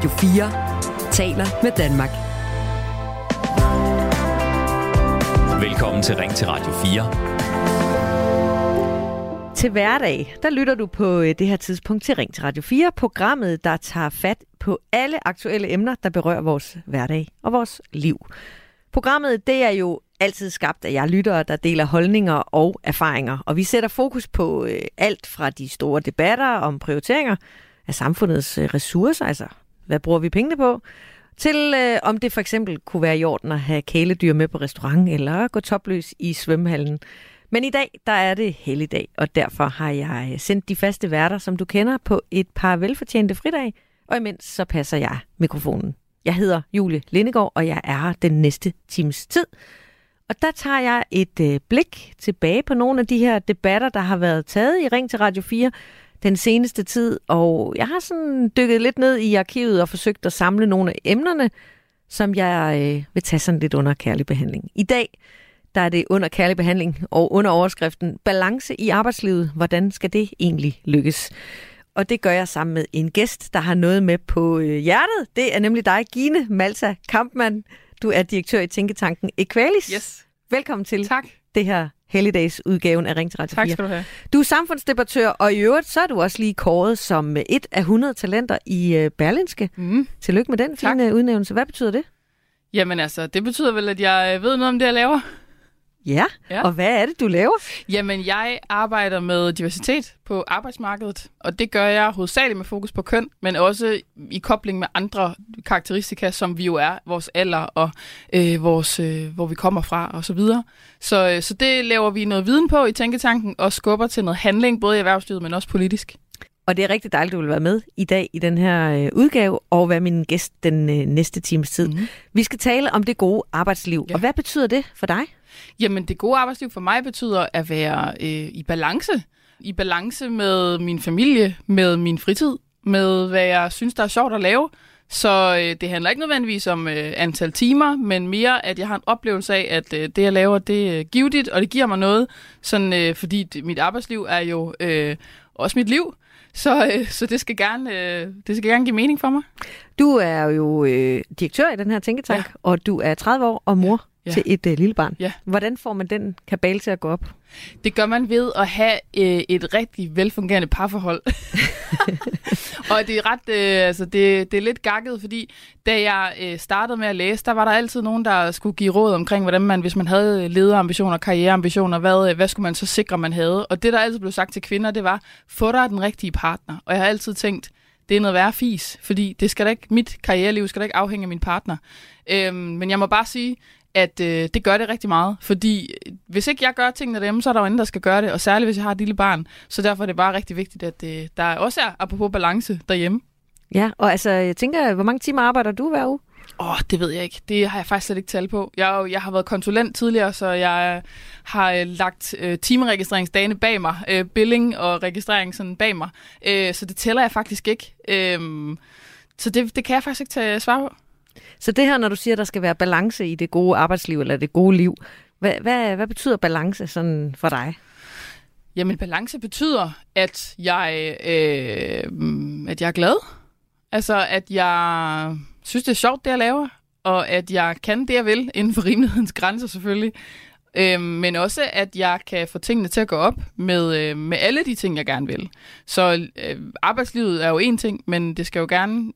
Radio 4 taler med Danmark. Velkommen til Ring til Radio 4. Til hverdag, der lytter du på øh, det her tidspunkt til Ring til Radio 4, programmet, der tager fat på alle aktuelle emner, der berører vores hverdag og vores liv. Programmet, det er jo altid skabt af jer lyttere, der deler holdninger og erfaringer, og vi sætter fokus på øh, alt fra de store debatter om prioriteringer af samfundets øh, ressourcer, altså hvad bruger vi pengene på, til øh, om det for eksempel kunne være i orden at have kæledyr med på restaurant eller gå topløs i svømmehallen. Men i dag, der er det helligdag, og derfor har jeg sendt de faste værter, som du kender, på et par velfortjente fridag, og imens så passer jeg mikrofonen. Jeg hedder Julie Lindegård, og jeg er her den næste times tid. Og der tager jeg et øh, blik tilbage på nogle af de her debatter, der har været taget i Ring til Radio 4 den seneste tid, og jeg har sådan dykket lidt ned i arkivet og forsøgt at samle nogle af emnerne, som jeg øh, vil tage sådan lidt under kærlig behandling. I dag, der er det under kærlig behandling og under overskriften Balance i arbejdslivet. Hvordan skal det egentlig lykkes? Og det gør jeg sammen med en gæst, der har noget med på øh, hjertet. Det er nemlig dig, Gine Malta Kampmann. Du er direktør i Tænketanken Equalis. Yes. Velkommen til Tak. det her Helligdags udgaven af Ring til Radio 4. Tak skal du have. Du er samfundsdebattør, og i øvrigt så er du også lige kåret som et af 100 talenter i øh, Berlinske. Mm. Tillykke med den Tak. fine udnævnelse. Hvad betyder det? Jamen altså, det betyder vel, at jeg øh, ved noget om det, jeg laver. Ja, Ja. og hvad er det, du laver? Jamen, jeg arbejder med diversitet på arbejdsmarkedet, og det gør jeg hovedsageligt med fokus på køn, men også i kobling med andre karakteristika, som vi jo er, vores alder og øh, vores, øh, hvor vi kommer fra og så videre. Så, øh, så det laver vi noget viden på i Tænketanken og skubber til noget handling, både i erhvervslivet, men også politisk. Og det er rigtig dejligt, du vil være med i dag i den her øh, udgave, og være min gæst den øh, næste times tid. Mhm. Vi skal tale om det gode arbejdsliv. Ja. Og hvad betyder det for dig? Jamen, det gode arbejdsliv for mig betyder at være øh, i balance. I balance med min familie, med min fritid, med hvad jeg synes, der er sjovt at lave. Så øh, det handler ikke nødvendigvis om øh, antal timer, men mere, at jeg har en oplevelse af, at øh, det, jeg laver, det er givetigt, og det giver mig noget. Sådan, øh, fordi det, mit arbejdsliv er jo øh, også mit liv. Så, øh, så det, skal gerne, øh, det skal gerne give mening for mig. Du er jo øh, direktør i den her tænketank, ja. Og du er 30 år og mor ja. Til et øh, lille barn. Ja. Hvordan får man den kabale til at gå op? Det gør man ved at have øh, et rigtig velfungerende parforhold. og det er ret, øh, altså det, det er lidt gakket, fordi da jeg øh, startede med at læse, der var der altid nogen, der skulle give råd omkring, hvordan man, hvis man havde lederambitioner, karriereambitioner, hvad, øh, hvad skulle man så sikre, man havde. Og det, der altid blev sagt til kvinder, det var, få dig den rigtige partner. Og jeg har altid tænkt, det er noget værre fis, fordi det skal da ikke, mit karriereliv skal da ikke afhænge af min partner. Øhm, men jeg må bare sige, at øh, det gør det rigtig meget, fordi øh, hvis ikke jeg gør tingene derhjemme, så er der jo anden, der skal gøre det, og særligt hvis jeg har et lille barn, så derfor er det bare rigtig vigtigt, at øh, der også er, apropos balance, derhjemme. Ja, og altså, jeg tænker, hvor mange timer arbejder du hver uge? Åh, oh, det ved jeg ikke. Det har jeg faktisk slet ikke tal på. Jeg, jeg har været konsulent tidligere, så jeg øh, har øh, lagt øh, timeregistreringsdagene bag mig, øh, billing og registrering sådan bag mig, øh, så det tæller jeg faktisk ikke. Øh, så det, det kan jeg faktisk ikke tage svar på. Så det her, når du siger, at der skal være balance i det gode arbejdsliv, eller det gode liv, hvad, hvad, hvad betyder balance sådan for dig? Jamen, balance betyder, at jeg, øh, at jeg er glad. Altså, at jeg synes, det er sjovt, det jeg laver. Og at jeg kan det, jeg vil, inden for rimelighedens grænser selvfølgelig. Øh, men også, at jeg kan få tingene til at gå op med, øh, med alle de ting, jeg gerne vil. Så øh, arbejdslivet er jo en ting, men det skal jo gerne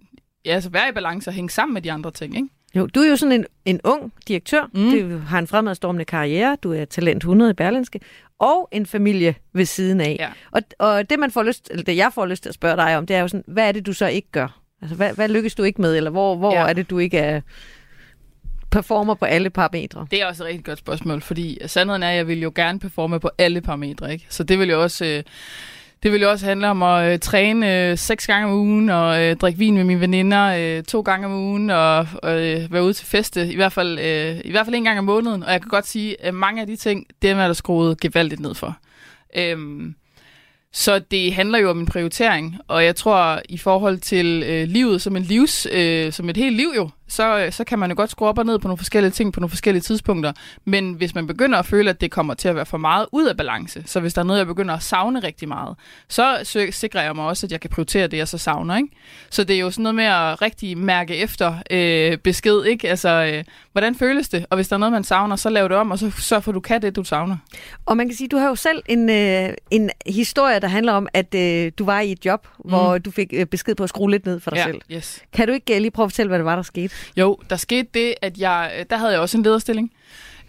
ja, altså være i balance og hænge sammen med de andre ting, ikke? Jo, du er jo sådan en, en ung direktør. Mm. Du har en fremadstormende karriere. Du er talent 100 i Berlinske. Og en familie ved siden af. Ja. Og, og det, man får lyst, eller det, jeg får lyst til at spørge dig om, det er jo sådan, hvad er det, du så ikke gør? Altså, hvad, hvad lykkes du ikke med? Eller hvor, hvor. Ja. er det, du ikke er performer på alle parametre? Det er også et rigtig godt spørgsmål, fordi sandheden er, at jeg vil jo gerne performe på alle parametre, ikke? Så det vil jo også... Øh, det vil jo også handle om at øh, træne øh, seks gange om ugen, og øh, drikke vin med mine veninder øh, to gange om ugen, og øh, være ude til feste, i hvert, fald, øh, i hvert fald en gang om måneden. Og jeg kan godt sige, at mange af de ting, dem er der skruet gevaldigt ned for. Øhm, så det handler jo om en prioritering, og jeg tror i forhold til øh, livet som en livs, øh, som et helt liv jo, så, øh, så kan man jo godt skrue op og ned på nogle forskellige ting på nogle forskellige tidspunkter. Men hvis man begynder at føle, at det kommer til at være for meget ud af balance, så hvis der er noget, jeg begynder at savne rigtig meget, så sikrer jeg mig også, at jeg kan prioritere det, jeg så savner. Ikke? Så det er jo sådan noget med at rigtig mærke efter øh, besked. Ikke? Altså, øh, hvordan føles det? Og hvis der er noget, man savner, så lav det om, og så sørg for, at du kan det, du savner. Og man kan sige, du har jo selv en, øh, en historie, der handler om, at øh, du var i et job, mm. hvor du fik øh, besked på at skrue lidt ned for dig ja, selv. Yes. Kan du ikke øh, lige prøve at fortælle, hvad det var, der skete? Jo, der skete det, at jeg, øh, der havde jeg også en lederstilling.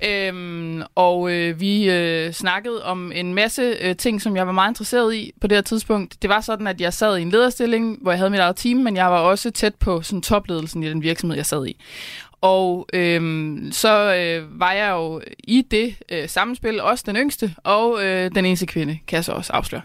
Øhm, og øh, vi øh, snakkede om en masse øh, ting, som jeg var meget interesseret i på det her tidspunkt. Det var sådan, at jeg sad i en lederstilling, hvor jeg havde mit eget team, men jeg var også tæt på sådan, topledelsen i den virksomhed, jeg sad i. Og øhm, så øh, var jeg jo i det øh, sammenspil også den yngste og øh, den eneste kvinde, kan jeg så også afsløre.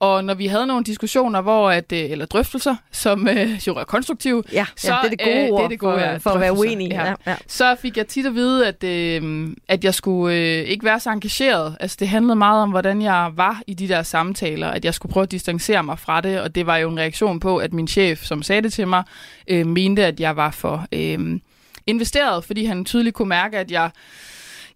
Og når vi havde nogle diskussioner, hvor at, øh, eller drøftelser, som øh, jo er konstruktive, ja, så, ja, det er det gode øh, det er det gode, for, ja, for at være uenig. Ja. Ja, ja. Så fik jeg tit at vide, at, øh, at jeg skulle øh, ikke være så engageret. Altså det handlede meget om, hvordan jeg var i de der samtaler, at jeg skulle prøve at distancere mig fra det, og det var jo en reaktion på, at min chef, som sagde det til mig, øh, mente, at jeg var for øh, investeret, fordi han tydeligt kunne mærke, at jeg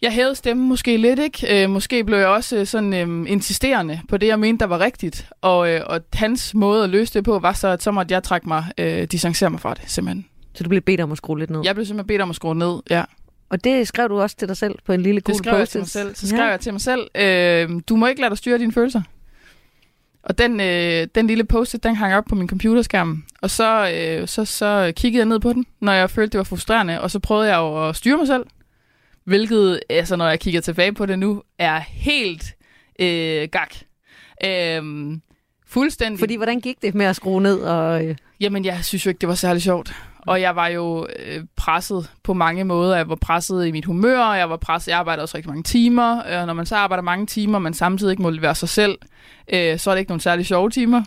jeg hævede stemmen måske lidt, ikke? Øh, måske blev jeg også øh, sådan øh, insisterende på det, jeg mente, der var rigtigt. Og, øh, og hans måde at løse det på, var så, at så måtte jeg trække mig, øh, distancere mig fra det, simpelthen. Så du blev bedt om at skrue lidt ned? Jeg blev simpelthen bedt om at skrue ned, ja. Og det skrev du også til dig selv på en lille gul post Det skrev jeg til mig selv. Så skrev ja. jeg til mig selv, øh, du må ikke lade dig styre dine følelser. Og den, øh, den lille post den hang op på min computerskærm. Og så, øh, så, så kiggede jeg ned på den, når jeg følte, det var frustrerende. Og så prøvede jeg jo at styre mig selv. Hvilket, altså når jeg kigger tilbage på det nu, er helt øh, gak. Øhm, fuldstændig. Fordi hvordan gik det med at skrue ned? Og, øh... Jamen, jeg synes jo ikke, det var særlig sjovt. Og jeg var jo øh, presset på mange måder. Jeg var presset i mit humør, jeg var presset, jeg arbejdede også rigtig mange timer. Og øh, når man så arbejder mange timer, man samtidig ikke må levere sig selv, øh, så er det ikke nogen særlig sjove timer.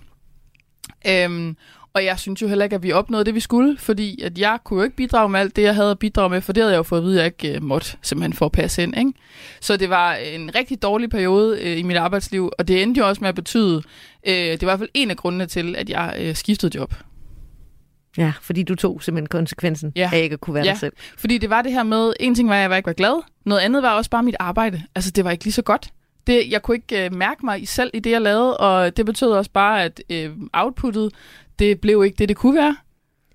Øhm, og jeg synes jo heller ikke, at vi opnåede det, vi skulle, fordi at jeg kunne jo ikke bidrage med alt det, jeg havde at bidrage med, for det havde jeg jo fået at vide, at jeg ikke uh, måtte simpelthen få at passe ind. Ikke? Så det var en rigtig dårlig periode uh, i mit arbejdsliv, og det endte jo også med at betyde, uh, det var i hvert fald en af grundene til, at jeg uh, skiftede job. Ja, fordi du tog simpelthen konsekvensen ja. af ikke at kunne være ja. dig selv. fordi det var det her med, en ting var, at jeg ikke var glad, noget andet var også bare mit arbejde. Altså, det var ikke lige så godt. Det, jeg kunne ikke uh, mærke mig selv i det, jeg lavede, og det betød også bare, at uh, outputtet, det blev ikke det, det kunne være.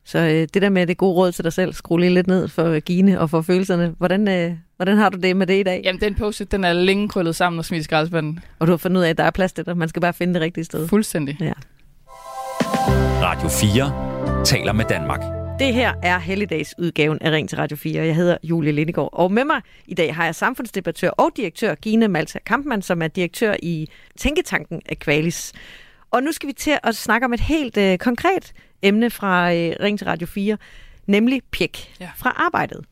Så øh, det der med det gode råd til dig selv, skru lige lidt ned for Gine og for følelserne. Hvordan, øh, hvordan har du det med det i dag? Jamen, den post den er længe krøllet sammen og smidt i skraldespanden. Og du har fundet ud af, at der er plads til det. Man skal bare finde det rigtige sted. Fuldstændig. Ja. Radio 4 taler med Danmark. Det her er Helligdags udgaven af Ring til Radio 4. Jeg hedder Julie Lindegård, og med mig i dag har jeg samfundsdebattør og direktør Gine Malta Kampmann, som er direktør i Tænketanken Aqualis. Og nu skal vi til at snakke om et helt øh, konkret emne fra øh, Ring til Radio 4, nemlig pjek ja. fra arbejdet.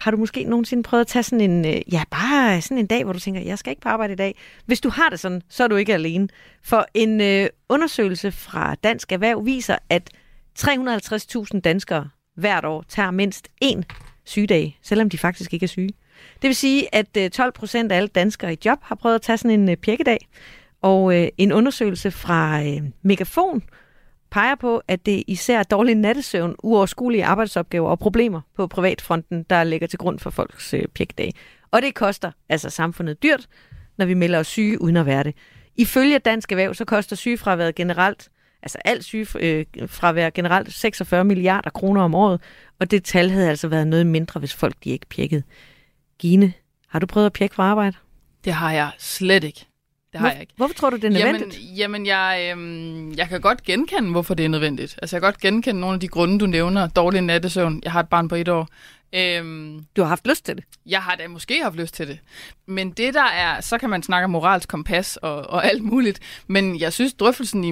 Har du måske nogensinde prøvet at tage sådan en, øh, ja, bare sådan en dag, hvor du tænker, jeg skal ikke på arbejde i dag. Hvis du har det sådan, så er du ikke alene. For en øh, undersøgelse fra Dansk Erhverv viser, at 350.000 danskere hvert år tager mindst én sygedag, selvom de faktisk ikke er syge. Det vil sige, at øh, 12 procent af alle danskere i job har prøvet at tage sådan en øh, pjekkedag. Og øh, en undersøgelse fra øh, Megafon peger på, at det især er dårlig nattesøvn, uoverskuelige arbejdsopgaver og problemer på privatfronten, der ligger til grund for folks øh, pjekdag. Og det koster altså samfundet dyrt, når vi melder os syge uden at være det. Ifølge Dansk Erhverv, så koster sygefraværet generelt, altså alt sygefravær øh, generelt, 46 milliarder kroner om året, og det tal havde altså været noget mindre, hvis folk de ikke pjekkede. Gine, har du prøvet at pjekke for arbejde? Det har jeg slet ikke. Det har Hvor, jeg ikke. Hvorfor tror du, det er nødvendigt? Jamen, jamen jeg, øhm, jeg kan godt genkende, hvorfor det er nødvendigt. Altså, jeg kan godt genkende nogle af de grunde, du nævner. Dårlig nattesøvn. Jeg har et barn på et år. Øhm, du har haft lyst til det? Jeg har da måske haft lyst til det. Men det der er, så kan man snakke om moralsk kompas og, og alt muligt. Men jeg synes, drøftelsen i,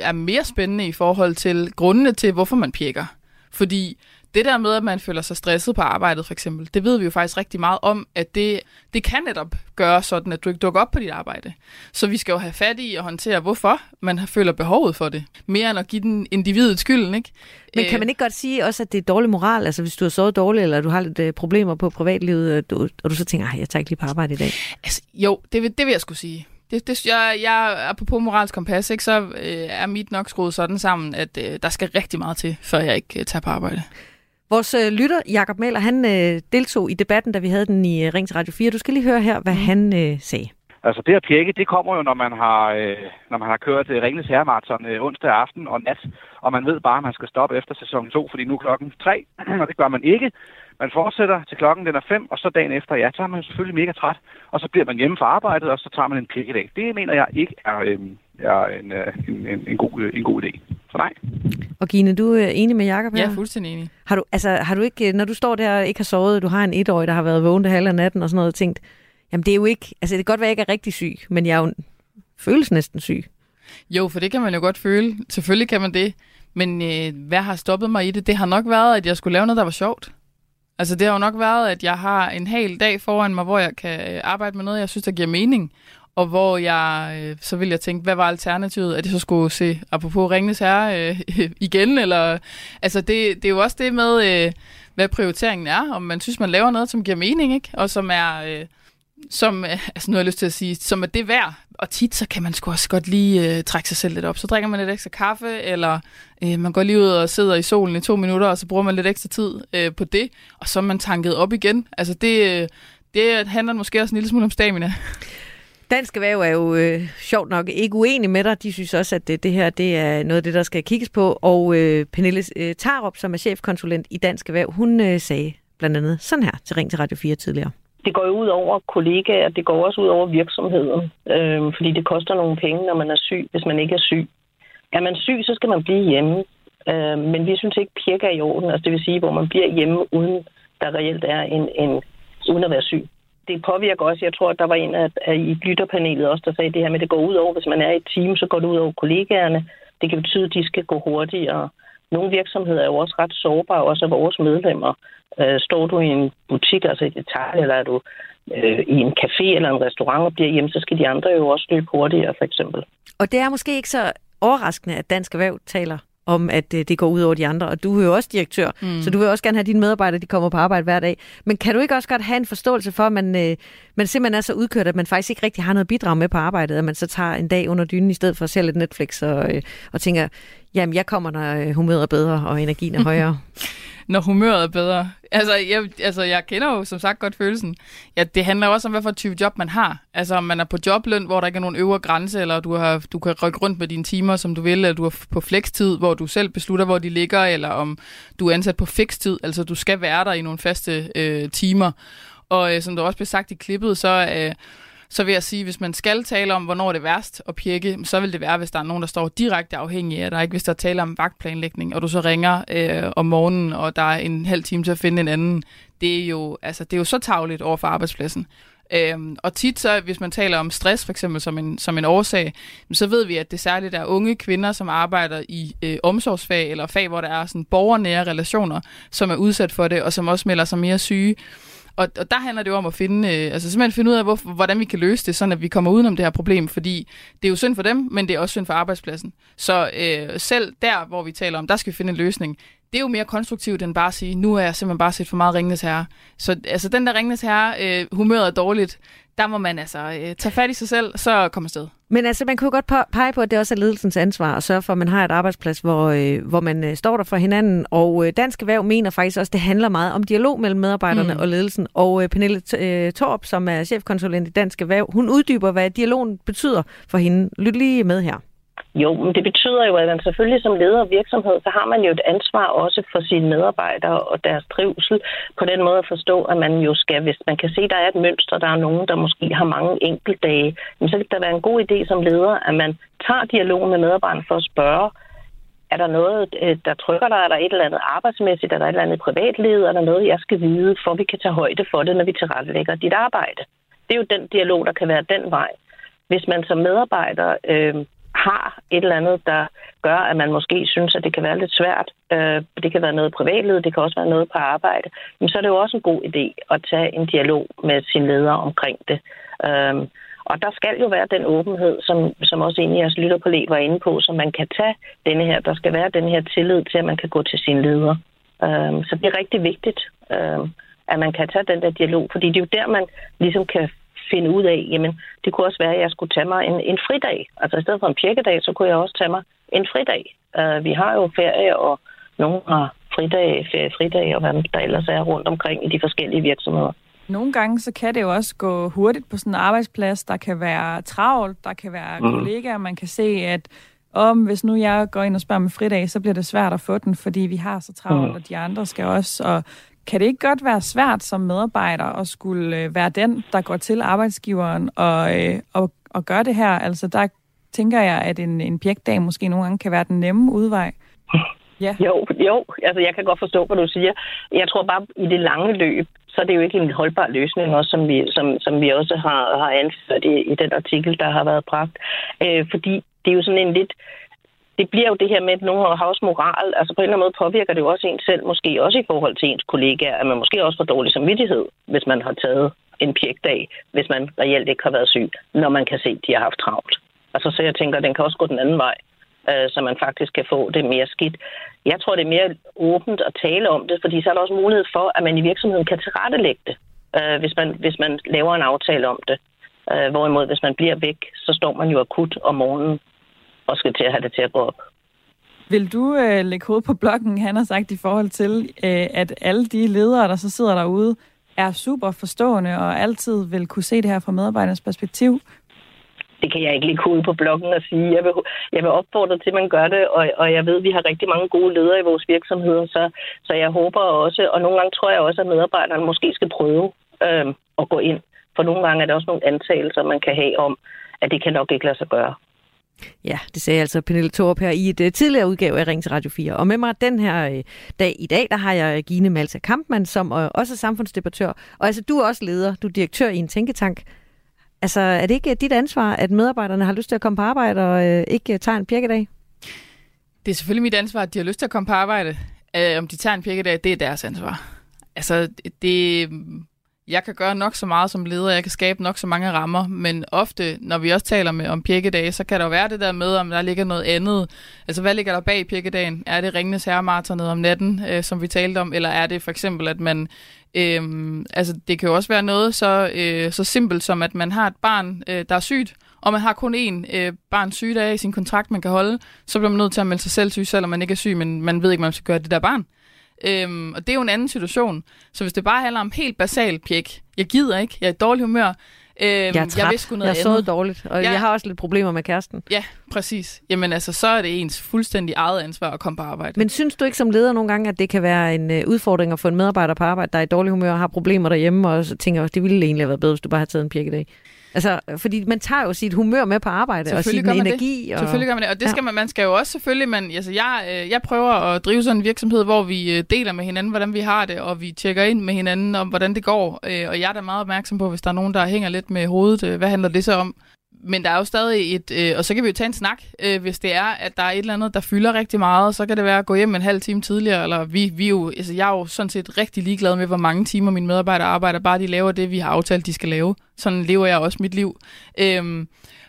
er mere spændende i forhold til grundene til, hvorfor man pjekker. Fordi det der med, at man føler sig stresset på arbejdet, for eksempel, det ved vi jo faktisk rigtig meget om, at det, det kan netop gøre sådan, at du ikke dukker op på dit arbejde. Så vi skal jo have fat i at håndtere, hvorfor man føler behovet for det. Mere end at give den individet skylden, ikke? Men kan man ikke godt sige også, at det er dårlig moral? Altså hvis du har sovet dårligt, eller du har lidt uh, problemer på privatlivet, og du, og du så tænker, jeg tager ikke lige på arbejde i dag. Altså, jo, det vil, det vil jeg skulle sige. Det, det, jeg, jeg, apropos moralsk kompas, ikke, så øh, er mit nok skruet sådan sammen, at øh, der skal rigtig meget til, før jeg ikke øh, tager på arbejde. Vores øh, lytter, Jakob Mæler, han øh, deltog i debatten, da vi havde den i øh, Ring til Radio 4. Du skal lige høre her, hvad mm. han øh, sagde. Altså det at pjekke, det kommer jo, når man har, øh, når man har kørt øh, Ringnes Herremarathon øh, onsdag aften og nat, og man ved bare, at man skal stoppe efter sæson 2, fordi nu er klokken 3, og det gør man ikke. Man fortsætter til klokken den er 5, og så dagen efter, ja, så er man selvfølgelig mega træt, og så bliver man hjemme fra arbejdet, og så tager man en dag. Det mener jeg ikke er, øh, er en, øh, en, en, en, god, en god idé. Så nej. Og Gine, du er enig med Jacob her? Jeg er fuldstændig enig. Har du, altså, har du ikke, når du står der og ikke har sovet, du har en etårig, der har været vågen det halve af natten og sådan noget, tænkt, jamen det er jo ikke, altså det kan godt være, at jeg ikke er rigtig syg, men jeg er jo føles næsten syg. Jo, for det kan man jo godt føle. Selvfølgelig kan man det. Men øh, hvad har stoppet mig i det? Det har nok været, at jeg skulle lave noget, der var sjovt. Altså det har jo nok været, at jeg har en hel dag foran mig, hvor jeg kan arbejde med noget, jeg synes, der giver mening. Og hvor jeg, øh, så vil jeg tænke, hvad var alternativet? At jeg så skulle se, apropos Ringnes Herre, øh, igen? Eller, altså det, det er jo også det med, øh, hvad prioriteringen er. Om man synes, man laver noget, som giver mening, ikke? Og som er... Øh, som, øh, altså nu har jeg lyst til at sige, som er det værd. Og tit, så kan man sgu også godt lige øh, trække sig selv lidt op. Så drikker man lidt ekstra kaffe, eller øh, man går lige ud og sidder i solen i to minutter, og så bruger man lidt ekstra tid øh, på det, og så er man tanket op igen. Altså det, øh, det handler måske også en lille smule om stamina. Dansk Erhverv er jo øh, sjovt nok ikke uenig med dig. De synes også, at det, det her det er noget af det, der skal kigges på. Og øh, Pernille øh, Tarup, som er chefkonsulent i Dansk Erhverv, hun øh, sagde blandt andet sådan her til Ring til Radio 4 tidligere det går jo ud over kollegaer, det går også ud over virksomheden, øh, fordi det koster nogle penge, når man er syg, hvis man ikke er syg. Er man syg, så skal man blive hjemme, øh, men vi synes ikke, pirker i orden, altså det vil sige, hvor man bliver hjemme, uden der reelt er en, en uden at være syg. Det påvirker også, jeg tror, at der var en af, af i lytterpanelet også, der sagde det her med, at det går ud over, hvis man er i et team, så går det ud over kollegaerne. Det kan betyde, at de skal gå hurtigere. Nogle virksomheder er jo også ret sårbare, også af vores medlemmer. Øh, står du i en butik, altså i detail, eller er du øh, i en café eller en restaurant og bliver hjemme, så skal de andre jo også løbe hurtigere, for eksempel. Og det er måske ikke så overraskende, at Dansk Erhverv taler om, at øh, det går ud over de andre. Og du er jo også direktør, mm. så du vil også gerne have dine medarbejdere, de kommer på arbejde hver dag. Men kan du ikke også godt have en forståelse for, at man, øh, man simpelthen er så udkørt, at man faktisk ikke rigtig har noget bidrag med på arbejdet, at man så tager en dag under dynen i stedet for at se lidt Netflix og, øh, og tænker, jamen jeg kommer, når øh, humøret er bedre og energien er højere når humøret er bedre. Altså jeg, altså, jeg kender jo som sagt godt følelsen. Ja, det handler også om, hvad for type job man har. Altså, om man er på jobløn, hvor der ikke er nogen øvre grænse, eller du, har, du kan rykke rundt med dine timer, som du vil, eller du er på flekstid, hvor du selv beslutter, hvor de ligger, eller om du er ansat på fikstid, altså du skal være der i nogle faste øh, timer. Og øh, som der også blev sagt i klippet, så... Øh, så vil jeg sige, hvis man skal tale om, hvornår det er værst at pjekke, så vil det være, hvis der er nogen, der står direkte afhængig af dig. Ikke? Hvis der taler om vagtplanlægning, og du så ringer øh, om morgenen, og der er en halv time til at finde en anden. Det er jo, altså, det er jo så tavligt over for arbejdspladsen. Øhm, og tit så, hvis man taler om stress for eksempel som en, som en årsag, så ved vi, at det særligt er unge kvinder, som arbejder i øh, omsorgsfag eller fag, hvor der er sådan borgernære relationer, som er udsat for det, og som også melder sig mere syge. Og, og der handler det jo om at finde, øh, altså simpelthen finde ud af, hvor, hvordan vi kan løse det, sådan at vi kommer udenom det her problem, fordi det er jo synd for dem, men det er også synd for arbejdspladsen. Så øh, selv der, hvor vi taler om, der skal vi finde en løsning, det er jo mere konstruktivt end bare at sige, nu er jeg simpelthen bare set for meget Ringnes Herre. Så altså den der Ringnes Herre, øh, humøret er dårligt, der må man altså øh, tage fat i sig selv, så kommer sted. Men altså, man kunne godt pege på, at det også er ledelsens ansvar at sørge for, at man har et arbejdsplads, hvor, øh, hvor man øh, står der for hinanden. Og øh, Dansk Erhverv mener faktisk også, at det handler meget om dialog mellem medarbejderne mm. og ledelsen. Og øh, Pernille øh, Torp, som er chefkonsulent i Dansk Erhverv, hun uddyber, hvad dialogen betyder for hende. Lyt lige med her. Jo, men det betyder jo, at man selvfølgelig som leder af virksomhed, så har man jo et ansvar også for sine medarbejdere og deres trivsel. På den måde at forstå, at man jo skal, hvis man kan se, at der er et mønster, der er nogen, der måske har mange enkeltdage, så kan det være en god idé som leder, at man tager dialogen med medarbejderne for at spørge, er der noget, øh, der trykker dig? Er der et eller andet arbejdsmæssigt? Er der et eller andet privatliv? Er der noget, jeg skal vide, for vi kan tage højde for det, når vi tilrettelægger dit arbejde? Det er jo den dialog, der kan være den vej. Hvis man som medarbejder øh, har et eller andet, der gør, at man måske synes, at det kan være lidt svært. Øh, det kan være noget privatliv, det kan også være noget på arbejde. Men så er det jo også en god idé at tage en dialog med sin leder omkring det. Øh, og der skal jo være den åbenhed, som, som også en af jeres lytter på var inde på, så man kan tage denne her, der skal være den her tillid til, at man kan gå til sin leder. Øh, så det er rigtig vigtigt, øh, at man kan tage den der dialog, fordi det er jo der, man ligesom kan finde ud af, jamen, det kunne også være, at jeg skulle tage mig en, en fridag. Altså i stedet for en pjekkedag, så kunne jeg også tage mig en fridag. Uh, vi har jo ferie, og nogen har fridage, feriefridage og hvad der ellers er rundt omkring i de forskellige virksomheder. Nogle gange så kan det jo også gå hurtigt på sådan en arbejdsplads. Der kan være travlt, der kan være mm. kollegaer, man kan se, at om hvis nu jeg går ind og spørger med fridag, så bliver det svært at få den, fordi vi har så travlt, mm. og de andre skal også. Og kan det ikke godt være svært som medarbejder at skulle øh, være den, der går til arbejdsgiveren og, øh, og, og gør det her? Altså der tænker jeg, at en, en pjekdag måske nogle gange kan være den nemme udvej. Ja. Jo, jo, altså jeg kan godt forstå, hvad du siger. Jeg tror bare, i det lange løb, så er det jo ikke en holdbar løsning, også, som, vi, som, som vi også har, har anført i, i den artikel, der har været bragt. Øh, fordi det er jo sådan en lidt... Det bliver jo det her med, at nogen har også moral. Altså på en eller anden måde påvirker det jo også en selv, måske også i forhold til ens kollegaer, at man måske også får dårlig samvittighed, hvis man har taget en pjekdag, hvis man reelt ikke har været syg, når man kan se, at de har haft travlt. Altså så jeg tænker, at den kan også gå den anden vej øh, så man faktisk kan få det mere skidt. Jeg tror, det er mere åbent at tale om det, fordi så er der også mulighed for, at man i virksomheden kan tilrettelægge det, øh, hvis, man, hvis man laver en aftale om det. Øh, hvorimod, hvis man bliver væk, så står man jo akut om morgenen og skal til at have det til at gå op. Vil du øh, lægge hoved på blokken, han har sagt, i forhold til, øh, at alle de ledere, der så sidder derude, er super forstående og altid vil kunne se det her fra medarbejdernes perspektiv? det kan jeg ikke lige ud på bloggen og sige. Jeg vil, jeg vil opfordre til, at man gør det, og, og jeg ved, at vi har rigtig mange gode ledere i vores virksomheder, så, så jeg håber også, og nogle gange tror jeg også, at medarbejderne måske skal prøve øh, at gå ind. For nogle gange er der også nogle antagelser, man kan have om, at det kan nok ikke lade sig gøre. Ja, det sagde altså Pernille Thorup her i et øh, tidligere udgave af Ring til Radio 4. Og med mig den her øh, dag i dag, der har jeg øh, Gine Malta Kampmann, som også er samfundsdebattør. Og altså, du er også leder, du er direktør i en tænketank, Altså, er det ikke dit ansvar, at medarbejderne har lyst til at komme på arbejde og øh, ikke tager en pirkedag? Det er selvfølgelig mit ansvar, at de har lyst til at komme på arbejde. Øh, om de tager en pirkedag, det er deres ansvar. Altså, det, jeg kan gøre nok så meget som leder, jeg kan skabe nok så mange rammer, men ofte, når vi også taler med, om pirkedage, så kan der jo være det der med, om der ligger noget andet. Altså, hvad ligger der bag pirkedagen? Er det Ringnes Herremartonet om natten, øh, som vi talte om, eller er det for eksempel, at man Øhm, altså, det kan jo også være noget så, øh, så simpelt som, at man har et barn, øh, der er sygt, og man har kun én øh, barns sygedag i sin kontrakt, man kan holde, så bliver man nødt til at melde sig selv syg, selvom man ikke er syg, men man ved ikke, man skal gøre det der barn. Øhm, og det er jo en anden situation. Så hvis det bare handler om helt basalt pjek, jeg gider ikke, jeg er i dårlig humør, Øhm, jeg er træt. Jeg, vil sgu noget jeg så dårligt, og ja. jeg har også lidt problemer med kæresten. Ja, præcis. Jamen altså, så er det ens fuldstændig eget ansvar at komme på arbejde. Men synes du ikke som leder nogle gange, at det kan være en uh, udfordring at få en medarbejder på arbejde, der er i dårlig humør og har problemer derhjemme, og så tænker også, det ville egentlig have været bedre, hvis du bare havde taget en pirke i dag? Altså, fordi man tager jo sit humør med på arbejde, og sin energi. Det. Og... Selvfølgelig gør man det, og det skal man, man skal jo også selvfølgelig, man, altså jeg, øh, jeg prøver at drive sådan en virksomhed, hvor vi øh, deler med hinanden, hvordan vi har det, og vi tjekker ind med hinanden om, hvordan det går. Øh, og jeg er da meget opmærksom på, hvis der er nogen, der hænger lidt med hovedet, hvad handler det så om? Men der er jo stadig et, øh, og så kan vi jo tage en snak, øh, hvis det er, at der er et eller andet, der fylder rigtig meget, så kan det være at gå hjem en halv time tidligere, eller vi, vi jo, altså jeg er jo sådan set rigtig ligeglad med, hvor mange timer mine medarbejdere arbejder, bare de laver det, vi har aftalt, de skal lave. Sådan lever jeg også mit liv. Øh,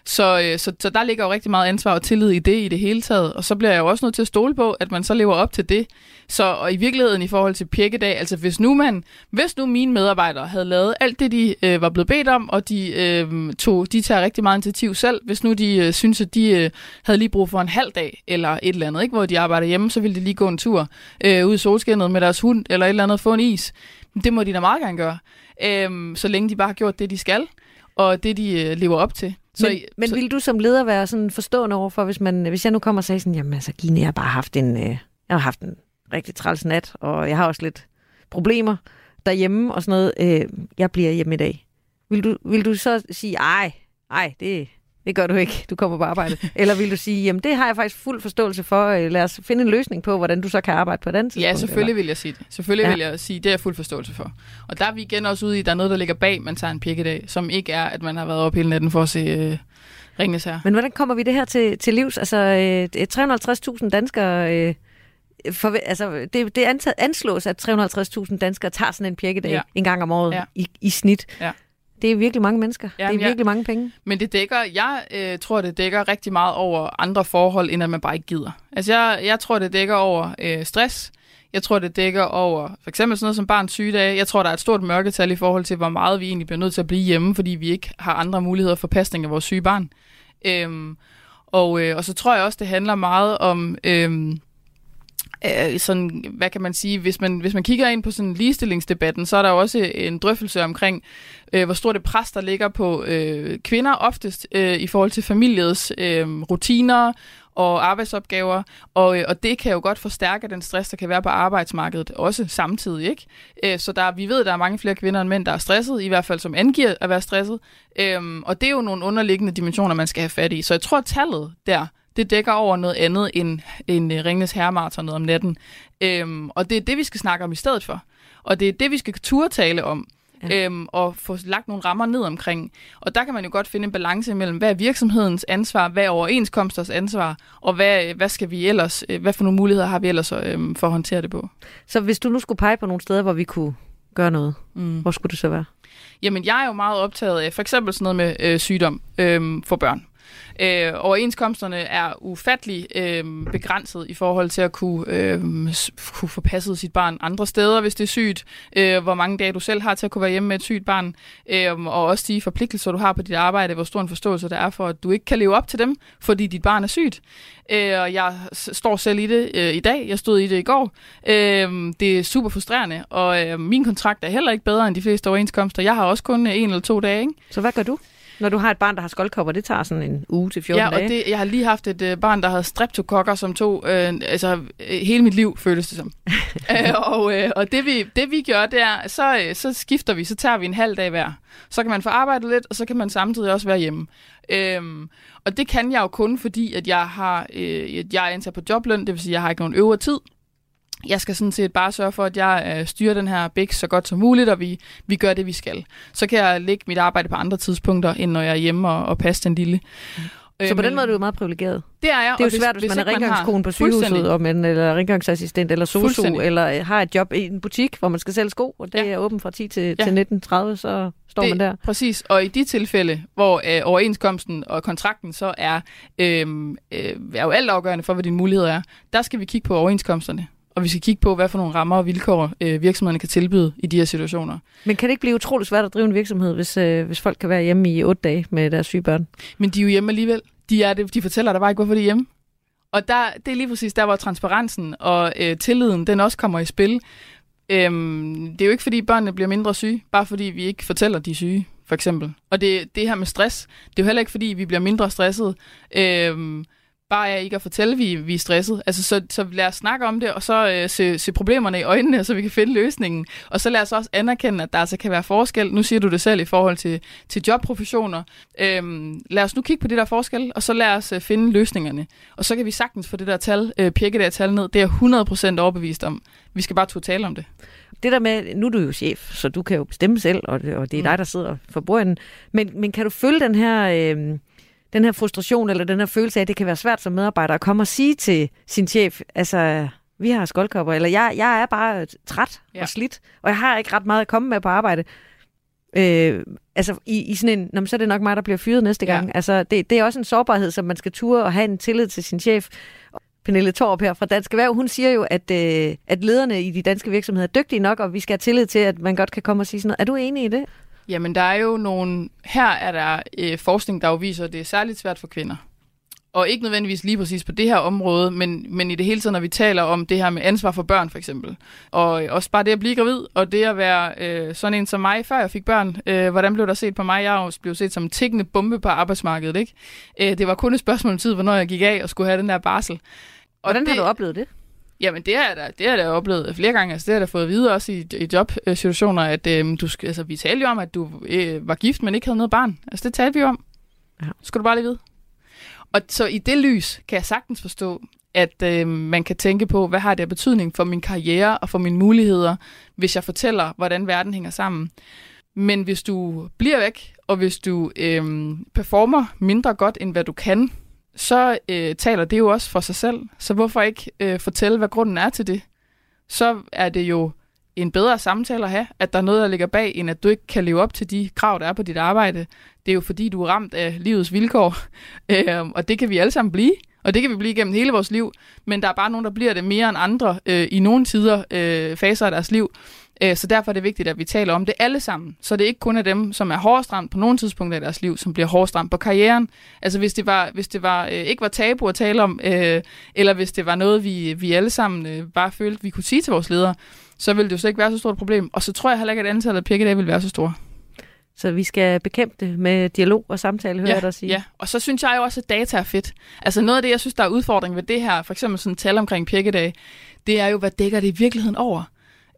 så, øh, så, så der ligger jo rigtig meget ansvar og tillid i det i det hele taget. Og så bliver jeg jo også nødt til at stole på, at man så lever op til det. Så og i virkeligheden i forhold til pjekkedag, altså hvis nu man, hvis nu mine medarbejdere havde lavet alt det, de øh, var blevet bedt om, og de, øh, tog, de tager rigtig meget initiativ selv, hvis nu de øh, synes, at de øh, havde lige brug for en halv dag, eller et eller andet, ikke, hvor de arbejder hjemme, så ville de lige gå en tur øh, ud i solskinnet med deres hund, eller et eller andet, få en is. Det må de da meget gerne gøre, øh, så længe de bare har gjort det, de skal, og det, de øh, lever op til. Så, men, men så, vil du som leder være sådan forstående overfor, hvis, man, hvis jeg nu kommer og siger sådan, jamen altså Gine, jeg har bare haft en, øh, jeg har haft en rigtig træls nat, og jeg har også lidt problemer derhjemme og sådan noget. Øh, jeg bliver hjemme i dag. Vil du, vil du så sige, ej, ej, det, det gør du ikke, du kommer på arbejde. Eller vil du sige, jamen det har jeg faktisk fuld forståelse for, øh, lad os finde en løsning på, hvordan du så kan arbejde på den tidspunkt? Ja, selvfølgelig eller? vil jeg sige det. Selvfølgelig ja. vil jeg sige, det er jeg fuld forståelse for. Og der er vi igen også ude i, der er noget, der ligger bag, man tager en pikkedag, som ikke er, at man har været op hele natten for at se øh, Ringnes her. Men hvordan kommer vi det her til, til livs? Altså, øh, 350.000 danskere... Øh, for, altså, det, det anslås, at 350.000 danskere tager sådan en pirkedag ja. en gang om året ja. i, i snit. Ja. Det er virkelig mange mennesker. Ja, det er virkelig ja. mange penge. Men det dækker, jeg øh, tror, det dækker rigtig meget over andre forhold, end at man bare ikke gider. Altså, jeg, jeg tror, det dækker over øh, stress. Jeg tror, det dækker over for eksempel sådan noget som barns sygedage. Jeg tror, der er et stort mørketal i forhold til, hvor meget vi egentlig bliver nødt til at blive hjemme, fordi vi ikke har andre muligheder for pasning af vores syge barn. Øhm, og, øh, og så tror jeg også, det handler meget om... Øh, øh, sådan, hvad kan man sige, hvis man, hvis man kigger ind på sådan ligestillingsdebatten, så er der også en drøftelse omkring, øh, hvor stort det pres, der ligger på øh, kvinder oftest øh, i forhold til familiets øh, rutiner og arbejdsopgaver, og, øh, og det kan jo godt forstærke den stress, der kan være på arbejdsmarkedet, også samtidig, ikke? Øh, så der, vi ved, at der er mange flere kvinder end mænd, der er stresset, i hvert fald som angiver at være stresset, øh, og det er jo nogle underliggende dimensioner, man skal have fat i. Så jeg tror, at tallet der, det dækker over noget andet end, end uh, Ringnes Herremarathon om natten. Øhm, og det er det, vi skal snakke om i stedet for. Og det er det, vi skal turde tale om. Ja. Øhm, og få lagt nogle rammer ned omkring. Og der kan man jo godt finde en balance mellem, hvad er virksomhedens ansvar, hvad er overenskomsters ansvar, og hvad, hvad skal vi ellers, øh, hvad for nogle muligheder har vi ellers øhm, for at håndtere det på. Så hvis du nu skulle pege på nogle steder, hvor vi kunne gøre noget, mm. hvor skulle det så være? Jamen, jeg er jo meget optaget af for eksempel sådan noget med øh, sygdom øh, for børn. Øh, overenskomsterne er ufattelig øh, begrænset i forhold til at kunne, øh, kunne få passet sit barn andre steder, hvis det er sygt. Øh, hvor mange dage du selv har til at kunne være hjemme med et sygt barn. Øh, og også de forpligtelser, du har på dit arbejde, hvor stor en forståelse der er for, at du ikke kan leve op til dem, fordi dit barn er sygt. Øh, og jeg står selv i det øh, i dag. Jeg stod i det i går. Øh, det er super frustrerende, og øh, min kontrakt er heller ikke bedre end de fleste overenskomster. Jeg har også kun en eller to dage. Ikke? Så hvad gør du? Når du har et barn, der har skoldkopper, det tager sådan en uge til 14 ja, dage. Ja, og det, jeg har lige haft et øh, barn, der havde streptokokker, som tog øh, altså, øh, hele mit liv, føles det som. øh, og øh, og det, vi, det vi gør, det er, så, øh, så skifter vi, så tager vi en halv dag hver. Så kan man få arbejdet lidt, og så kan man samtidig også være hjemme. Øhm, og det kan jeg jo kun, fordi at jeg har øh, jeg er ansat på jobløn, det vil sige, at jeg har ikke nogen øvre tid jeg skal sådan set bare sørge for, at jeg øh, styrer den her bæk så godt som muligt, og vi, vi gør det, vi skal. Så kan jeg lægge mit arbejde på andre tidspunkter, end når jeg er hjemme og, og passe den lille. Så på den måde er du jo meget privilegeret. Det er jeg. Det er jo svært, hvis, hvis man er rengøringskone på sygehuset, om en, eller rengøringsassistent, eller sosu, eller har et job i en butik, hvor man skal sælge sko, og det ja. er åbent fra 10 til, ja. til 19.30, så står det, man der. Præcis, og i de tilfælde, hvor øh, overenskomsten og kontrakten så er, øh, øh, er jo alt afgørende for, hvad dine muligheder er, der skal vi kigge på overenskomsterne og vi skal kigge på, hvad for nogle rammer og vilkår øh, virksomhederne kan tilbyde i de her situationer. Men kan det ikke blive utroligt svært at drive en virksomhed, hvis, øh, hvis folk kan være hjemme i otte dage med deres syge børn? Men de er jo hjemme alligevel. De, er det, de fortæller dig bare ikke, hvorfor de er hjemme. Og der, det er lige præcis der, hvor transparensen og øh, tilliden, den også kommer i spil. Øhm, det er jo ikke, fordi børnene bliver mindre syge, bare fordi vi ikke fortæller, de er syge, for eksempel. Og det, det her med stress, det er jo heller ikke, fordi vi bliver mindre stresset. Øhm, bare er ikke at fortælle, at vi, vi er stresset. Altså, så, så lad os snakke om det, og så øh, se, se problemerne i øjnene, så vi kan finde løsningen. Og så lad os også anerkende, at der altså kan være forskel. Nu siger du det selv i forhold til, til jobprofessioner. Øhm, lad os nu kigge på det der forskel, og så lad os øh, finde løsningerne. Og så kan vi sagtens få det der tal, øh, pjekke det der tal ned. Det er jeg 100% overbevist om. Vi skal bare tale om det. Det der med, nu er du jo chef, så du kan jo bestemme selv, og det, og det er mm. dig, der sidder for bordenden. Men, men kan du følge den her... Øh, den her frustration eller den her følelse af, at det kan være svært som medarbejder at komme og sige til sin chef, altså, vi har skoldkopper, eller jeg, jeg er bare træt ja. og slidt, og jeg har ikke ret meget at komme med på arbejde. Øh, altså i, i sådan en, når så er det nok mig, der bliver fyret næste gang. Ja. Altså det, det er også en sårbarhed, som man skal ture og have en tillid til sin chef. Pernille Torp her fra Dansk Erhverv, hun siger jo, at, øh, at lederne i de danske virksomheder er dygtige nok, og vi skal have tillid til, at man godt kan komme og sige sådan noget. Er du enig i det? Jamen, der er jo nogle... Her er der øh, forskning, der jo viser, at det er særligt svært for kvinder. Og ikke nødvendigvis lige præcis på det her område, men, men i det hele taget, når vi taler om det her med ansvar for børn, for eksempel. Og også bare det at blive gravid, og det at være øh, sådan en som mig, før jeg fik børn. Øh, hvordan blev der set på mig? Jeg blev set som en tikkende bombe på arbejdsmarkedet, ikke? Øh, det var kun et spørgsmål om tid, hvornår jeg gik af og skulle have den der barsel. Og hvordan det, har du oplevet det? Jamen, det har jeg da, det har jeg da oplevet flere gange. Altså, det har jeg da fået at vide også i, i jobsituationer, at øh, du, altså, vi talte jo om, at du øh, var gift, men ikke havde noget barn. Altså, det talte vi om. Ja. Skal du bare lige vide. Og så i det lys kan jeg sagtens forstå, at øh, man kan tænke på, hvad har det af betydning for min karriere og for mine muligheder, hvis jeg fortæller, hvordan verden hænger sammen. Men hvis du bliver væk, og hvis du øh, performer mindre godt, end hvad du kan, så øh, taler det jo også for sig selv. Så hvorfor ikke øh, fortælle, hvad grunden er til det? Så er det jo en bedre samtale at have, at der er noget, der ligger bag, end at du ikke kan leve op til de krav, der er på dit arbejde. Det er jo fordi, du er ramt af livets vilkår, øh, og det kan vi alle sammen blive. Og det kan vi blive gennem hele vores liv, men der er bare nogen, der bliver det mere end andre øh, i nogle tider, øh, faser af deres liv. Øh, så derfor er det vigtigt, at vi taler om det alle sammen. Så det ikke kun er dem, som er hårdest ramt på nogle tidspunkter i deres liv, som bliver hårdest ramt på karrieren. Altså hvis det, var, hvis det var, øh, ikke var tabu at tale om, øh, eller hvis det var noget, vi, vi alle sammen bare følte, vi kunne sige til vores ledere, så ville det jo så ikke være så stort et problem. Og så tror jeg heller ikke, at antallet af pikkedage vil være så stort. Så vi skal bekæmpe det med dialog og samtale, hører ja, jeg dig sige. Ja, og så synes jeg jo også, at data er fedt. Altså noget af det, jeg synes, der er udfordring ved det her, for eksempel sådan tal omkring pikkedage, det er jo, hvad dækker det i virkeligheden over?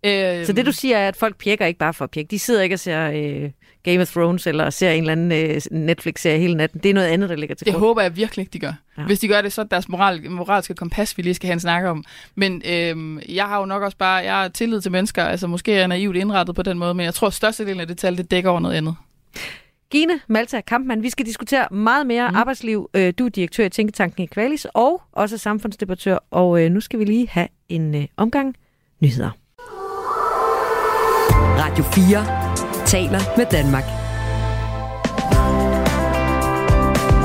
Øh, så det du siger er, at folk pjekker ikke bare for at pjekke. De sidder ikke og ser øh, Game of Thrones eller ser en eller anden øh, Netflix-serie hele natten. Det er noget andet, der ligger til grund. Det håber jeg virkelig ikke, de gør. Ja. Hvis de gør det, så er det deres moral, moralske kompas, vi lige skal have en snak om. Men øh, jeg har jo nok også bare, jeg har tillid til mennesker, altså måske er jeg naivt indrettet på den måde, men jeg tror, at størstedelen af det tal, det dækker over noget andet. Gine Malta Kampmann, vi skal diskutere meget mere mm. arbejdsliv. Øh, du er direktør i Tænketanken i Kvalis og også samfundsdebattør, og øh, nu skal vi lige have en øh, omgang nyheder. Radio 4 taler med Danmark.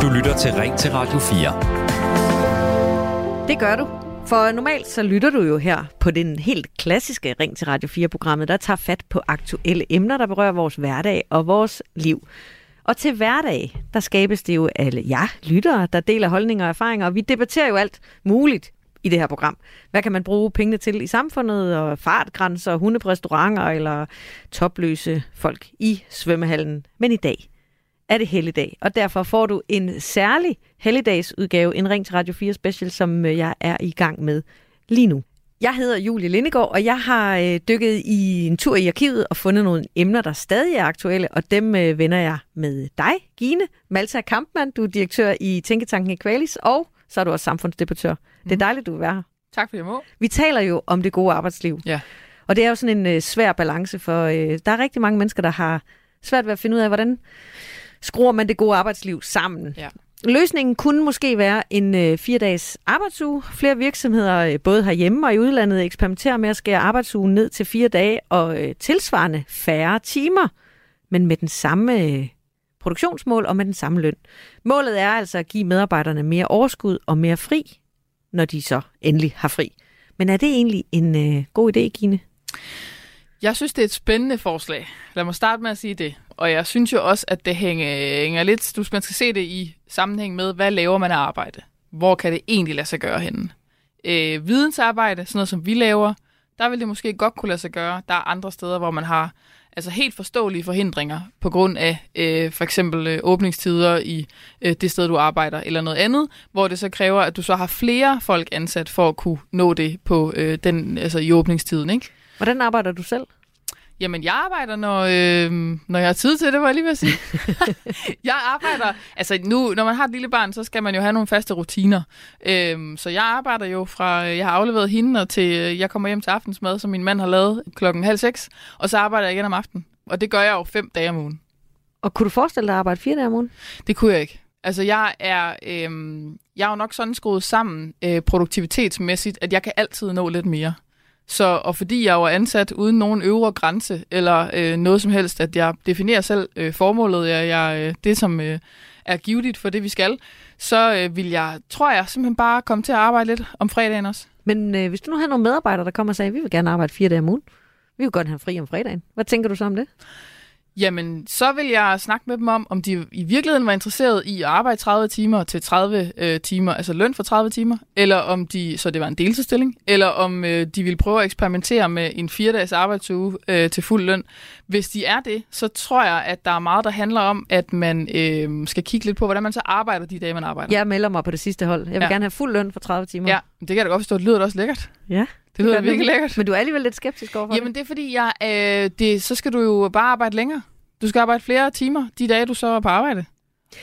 Du lytter til Ring til Radio 4. Det gør du. For normalt så lytter du jo her på den helt klassiske Ring til Radio 4-programmet, der tager fat på aktuelle emner, der berører vores hverdag og vores liv. Og til hverdag, der skabes det jo alle ja, lyttere, der deler holdninger og erfaringer, og vi debatterer jo alt muligt i det her program. Hvad kan man bruge pengene til i samfundet, og fartgrænser, hunde på restauranter eller topløse folk i svømmehallen. Men i dag er det helligdag, og derfor får du en særlig helligdagsudgave, en Ring til Radio 4 special, som øh, jeg er i gang med lige nu. Jeg hedder Julie Lindegård, og jeg har øh, dykket i en tur i arkivet og fundet nogle emner, der stadig er aktuelle, og dem øh, vender jeg med dig, Gine Malta Kampmann. Du er direktør i Tænketanken i Kvalis, og så er du også samfundsdebattør. Det er mhm. dejligt, du vil være her. Tak for det, må. Vi taler jo om det gode arbejdsliv. Ja. Og det er jo sådan en øh, svær balance, for øh, der er rigtig mange mennesker, der har svært ved at finde ud af, hvordan skruer man det gode arbejdsliv sammen. Ja. Løsningen kunne måske være en øh, fire-dages arbejdsuge. Flere virksomheder, øh, både herhjemme og i udlandet, eksperimenterer med at skære arbejdsugen ned til fire dage og øh, tilsvarende færre timer, men med den samme øh, produktionsmål og med den samme løn. Målet er altså at give medarbejderne mere overskud og mere fri, når de så endelig har fri. Men er det egentlig en øh, god idé, Gine? Jeg synes, det er et spændende forslag. Lad mig starte med at sige det. Og jeg synes jo også, at det hænger, hænger lidt... Du, man skal se det i sammenhæng med, hvad laver man af arbejde? Hvor kan det egentlig lade sig gøre henne? Øh, vidensarbejde, sådan noget som vi laver, der vil det måske godt kunne lade sig gøre. Der er andre steder, hvor man har altså helt forståelige forhindringer på grund af øh, for eksempel øh, åbningstider i øh, det sted, du arbejder, eller noget andet, hvor det så kræver, at du så har flere folk ansat for at kunne nå det på øh, den, altså i åbningstiden. Ikke? Hvordan arbejder du selv? Jamen, jeg arbejder, når, øh, når jeg har tid til det, var jeg lige ved at sige. jeg arbejder, altså nu, når man har et lille barn, så skal man jo have nogle faste rutiner. Øh, så jeg arbejder jo fra, jeg har afleveret hende, og til jeg kommer hjem til aftensmad, som min mand har lavet klokken halv seks, og så arbejder jeg igen om aftenen. Og det gør jeg jo fem dage om ugen. Og kunne du forestille dig at arbejde fire dage om ugen? Det kunne jeg ikke. Altså, jeg er, øh, jeg er jo nok sådan skruet sammen øh, produktivitetsmæssigt, at jeg kan altid nå lidt mere. Så, og fordi jeg var ansat uden nogen øvre grænse eller øh, noget som helst, at jeg definerer selv øh, formålet, jeg, jeg, øh, det som øh, er givetigt for det, vi skal, så øh, vil jeg, tror jeg, simpelthen bare komme til at arbejde lidt om fredagen også. Men øh, hvis du nu har nogle medarbejdere, der kommer og siger, vi vil gerne arbejde fire dage om ugen, vi vil godt have fri om fredagen. Hvad tænker du så om det? Jamen, så vil jeg snakke med dem om, om de i virkeligheden var interesseret i at arbejde 30 timer til 30 øh, timer, altså løn for 30 timer, eller om de, så det var en deltidsstilling, eller om øh, de ville prøve at eksperimentere med en fire dages arbejdsuge øh, til fuld løn. Hvis de er det, så tror jeg, at der er meget, der handler om, at man øh, skal kigge lidt på, hvordan man så arbejder de dage, man arbejder. Jeg melder mig på det sidste hold. Jeg vil ja. gerne have fuld løn for 30 timer. Ja, det kan jeg da godt forstå. Det lyder da også lækkert. Ja. Det lyder virkelig lækkert. Men du er alligevel lidt skeptisk overfor Jamen det er fordi, jeg, øh, det, så skal du jo bare arbejde længere. Du skal arbejde flere timer de dage, du så er på arbejde.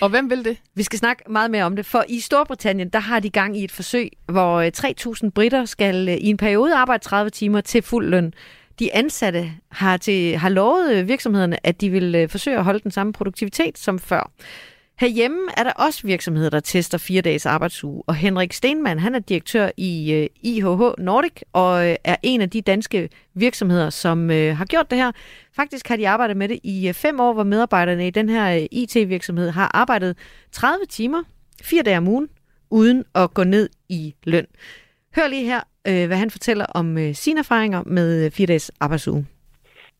Og hvem vil det? Vi skal snakke meget mere om det, for i Storbritannien, der har de gang i et forsøg, hvor 3.000 øh, britter skal øh, i en periode arbejde 30 timer til fuld løn. De ansatte har, til, har lovet øh, virksomhederne, at de vil forsøge at holde den samme produktivitet som før. Herhjemme er der også virksomheder, der tester fire dages arbejdsuge, og Henrik Stenmann, han er direktør i øh, IHH Nordic, og øh, er en af de danske virksomheder, som øh, har gjort det her. Faktisk har de arbejdet med det i uh, fem år, hvor medarbejderne i den her IT-virksomhed har arbejdet 30 timer, fire dage om ugen, uden at gå ned i løn. Hør lige her, hvad han fortæller om sine erfaringer med fire dages arbejdsuge.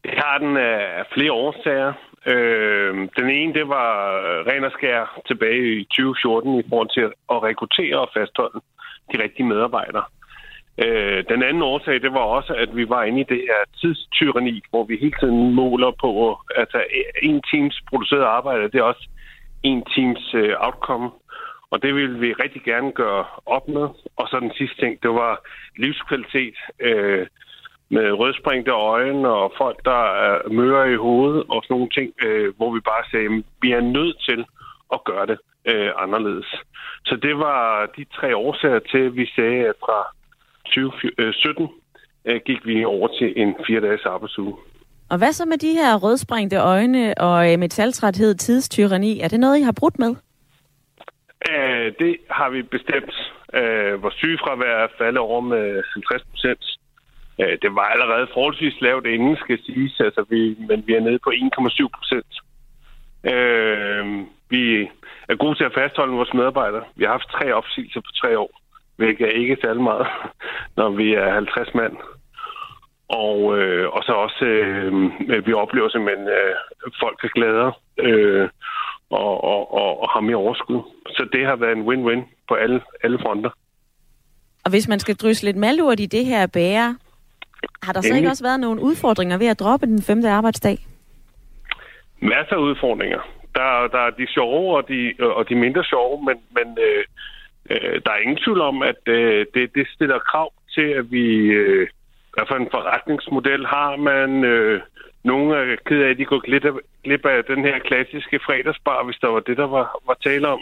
Det har den af flere årsager. Øh, den ene, det var øh, ren og skær tilbage i 2014 i forhold til at rekruttere og fastholde de rigtige medarbejdere. Øh, den anden årsag, det var også, at vi var inde i det her tidstyrani, hvor vi hele tiden måler på, at en teams produceret arbejde, det er også en teams øh, outcome. Og det ville vi rigtig gerne gøre op med. Og så den sidste ting, det var livskvalitet øh, med rødspringte øjne og folk, der er møre i hovedet og sådan nogle ting, øh, hvor vi bare sagde, at vi er nødt til at gøre det øh, anderledes. Så det var de tre årsager til, at vi sagde, at fra 2017 øh, gik vi over til en fire-dages arbejdsuge. Og hvad så med de her rødsprængte øjne og øh, metaltræthed, tidstyrani? Er det noget, I har brudt med? Æh, det har vi bestemt. Æh, vores sygefravær faldet over med 50 procent. Øh, det var allerede forholdsvis lavt inden, skal siges, altså vi, men vi er nede på 1,7 procent. Øh, vi er gode til at fastholde vores medarbejdere. Vi har haft tre opsigelser på tre år hvilket er ikke særlig meget, når vi er 50 mand. Og, øh, og så også, øh, vi oplever simpelthen, at øh, folk er gladere øh, og, og, og, og har mere overskud. Så det har været en win-win på alle, alle fronter. Og hvis man skal drysse lidt malurt i det her bære, har der så ikke også været nogle udfordringer ved at droppe den femte arbejdsdag? Masser af udfordringer. Der, der er de sjove og de, og de mindre sjove, men, men øh, Øh, der er ingen tvivl om, at øh, det, det stiller krav til, at vi... Øh, hvad for en forretningsmodel har man? Øh, nogle er ked af, at de går glip af, glip af den her klassiske fredagsbar, hvis der var det, der var, var tale om.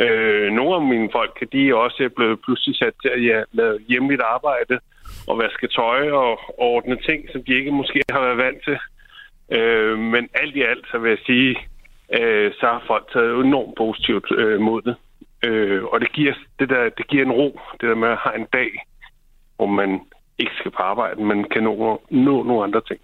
Øh, nogle af mine folk, de er også blevet pludselig sat til at ja, lave hjemligt arbejde og vaske tøj og ordne ting, som de ikke måske har været vant til. Øh, men alt i alt, så vil jeg sige, øh, så har folk taget enormt positivt øh, mod det. Øh, og det giver, det, der, det giver en ro, det der med at have en dag, hvor man ikke skal på arbejde, men kan nå, nå nogle andre ting.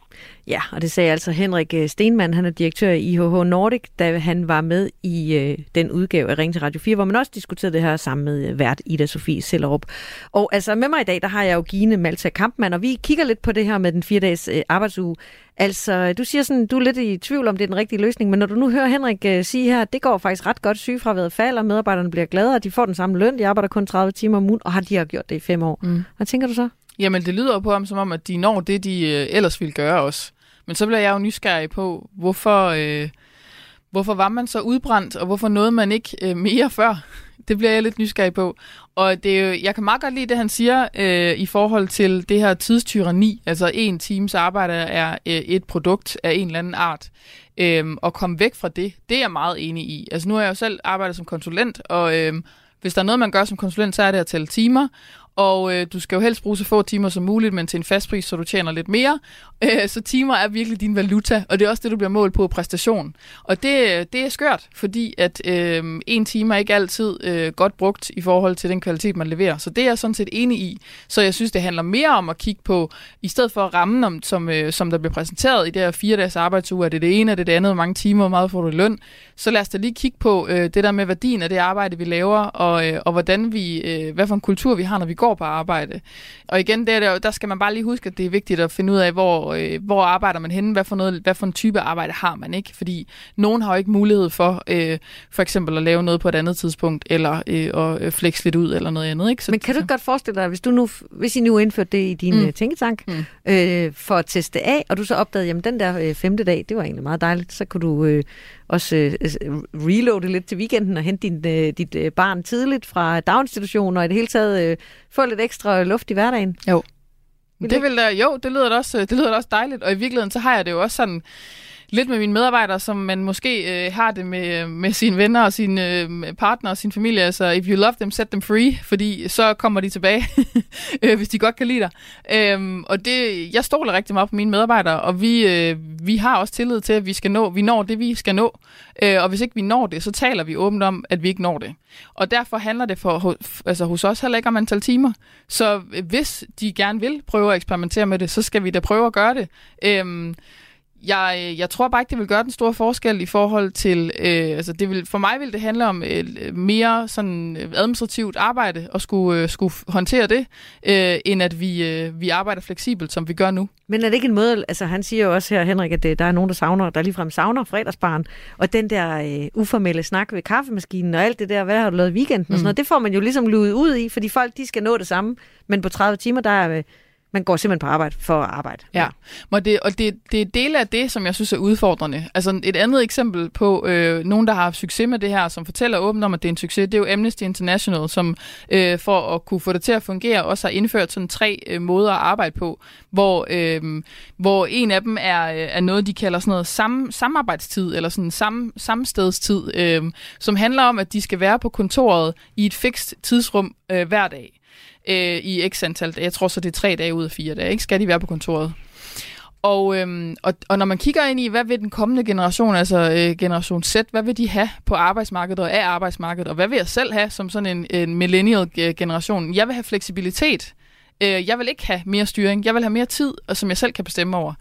Ja, og det sagde altså Henrik øh, Stenmann, han er direktør i IHH Nordic, da han var med i øh, den udgave af Ring til Radio 4, hvor man også diskuterede det her sammen med øh, vært Ida Sofie Sellerup. Og altså med mig i dag, der har jeg jo Gine Malta Kampmann, og vi kigger lidt på det her med den fire dages øh, arbejdsuge. Altså, du siger sådan, du er lidt i tvivl om, det er den rigtige løsning, men når du nu hører Henrik uh, sige her, det går faktisk ret godt, sygefraværet falder, medarbejderne bliver gladere, de får den samme løn, de arbejder kun 30 timer om ugen, og har de har gjort det i fem år. Mm. Hvad tænker du så? Jamen, det lyder på ham som om, at de når det, de øh, ellers ville gøre også. Men så bliver jeg jo nysgerrig på, hvorfor, øh, hvorfor var man så udbrændt, og hvorfor nåede man ikke øh, mere før? Det bliver jeg lidt nysgerrig på. Og det er jo, jeg kan meget godt lide det, han siger øh, i forhold til det her tidstyrani. Altså en times arbejde er øh, et produkt af en eller anden art. Øh, og komme væk fra det, det er jeg meget enig i. Altså nu har jeg jo selv arbejdet som konsulent, og øh, hvis der er noget, man gør som konsulent, så er det at tælle timer. Og øh, du skal jo helst bruge så få timer som muligt, men til en fast pris, så du tjener lidt mere. Øh, så timer er virkelig din valuta, og det er også det, du bliver målt på præstation. Og det, det er skørt, fordi at øh, en time er ikke altid øh, godt brugt i forhold til den kvalitet, man leverer. Så det er jeg sådan set enig i. Så jeg synes, det handler mere om at kigge på, i stedet for rammen, om, som, øh, som der bliver præsenteret i det her fire dages arbejdsuge, er det det ene, er det det andet, hvor mange timer, hvor meget får du løn. Så lad os da lige kigge på øh, det der med værdien af det arbejde, vi laver, og, øh, og hvordan vi, øh, hvad for en kultur vi har, når vi går på arbejde. Og igen, der, der skal man bare lige huske, at det er vigtigt at finde ud af, hvor, øh, hvor arbejder man henne, hvad for, noget, hvad for en type arbejde har man ikke, fordi nogen har jo ikke mulighed for øh, for eksempel at lave noget på et andet tidspunkt, eller øh, at øh, flex lidt ud, eller noget andet. Ikke? Så, Men kan du godt forestille dig, hvis, du nu, hvis I nu indførte det i din mm. Øh, tænketank, mm. Øh, for at teste af, og du så opdagede, jamen den der øh, femte dag, det var egentlig meget dejligt, så kunne du øh, også øh, reloade lidt til weekenden og hente din, øh, dit øh, barn tidligt fra daginstitutionen, og i det hele taget øh, få lidt ekstra luft i hverdagen. Jo. Det vil da, jo, det lyder da også, det lyder da også dejligt, og i virkeligheden så har jeg det jo også sådan, lidt med mine medarbejdere, som man måske øh, har det med, med sine venner og sine øh, partner og sin familie. Altså, if you love them, set them free, fordi så kommer de tilbage, øh, hvis de godt kan lide dig. Øhm, og det, jeg stoler rigtig meget på mine medarbejdere, og vi, øh, vi har også tillid til, at vi skal nå, vi når det, vi skal nå. Øh, og hvis ikke vi når det, så taler vi åbent om, at vi ikke når det. Og derfor handler det for, altså hos os heller ikke om antal timer. Så hvis de gerne vil prøve at eksperimentere med det, så skal vi da prøve at gøre det. Øhm, jeg, øh, jeg tror bare ikke, det vil gøre den store forskel i forhold til, øh, altså det vil, for mig vil det handle om øh, mere sådan øh, administrativt arbejde og skulle, øh, skulle håndtere det, øh, end at vi, øh, vi arbejder fleksibelt, som vi gør nu. Men er det ikke en måde, altså han siger jo også her, Henrik, at det, der er nogen, der savner, der ligefrem savner fredagsbarn, og den der øh, uformelle snak ved kaffemaskinen og alt det der, hvad har du lavet i weekenden mm. og sådan noget, det får man jo ligesom luet ud i, fordi folk, de skal nå det samme, men på 30 timer, der er, øh, man går simpelthen på arbejde for at arbejde. Ja, og det, og det, det er dele af det, som jeg synes er udfordrende. Altså et andet eksempel på øh, nogen, der har haft succes med det her, som fortæller åbent om, at det er en succes, det er jo Amnesty International, som øh, for at kunne få det til at fungere, også har indført sådan tre øh, måder at arbejde på, hvor, øh, hvor en af dem er, øh, er noget, de kalder sådan noget sam, samarbejdstid, eller sådan sam, samstedstid, øh, som handler om, at de skal være på kontoret i et fikst tidsrum øh, hver dag øh, i x antal dage. Jeg tror så, det er tre dage ud af fire dage. Ikke? Skal de være på kontoret? Og, øhm, og, og når man kigger ind i, hvad vil den kommende generation, altså øh, generation Z, hvad vil de have på arbejdsmarkedet og af arbejdsmarkedet, og hvad vil jeg selv have som sådan en, en millennial generation? Jeg vil have fleksibilitet. Øh, jeg vil ikke have mere styring. Jeg vil have mere tid, og som jeg selv kan bestemme over.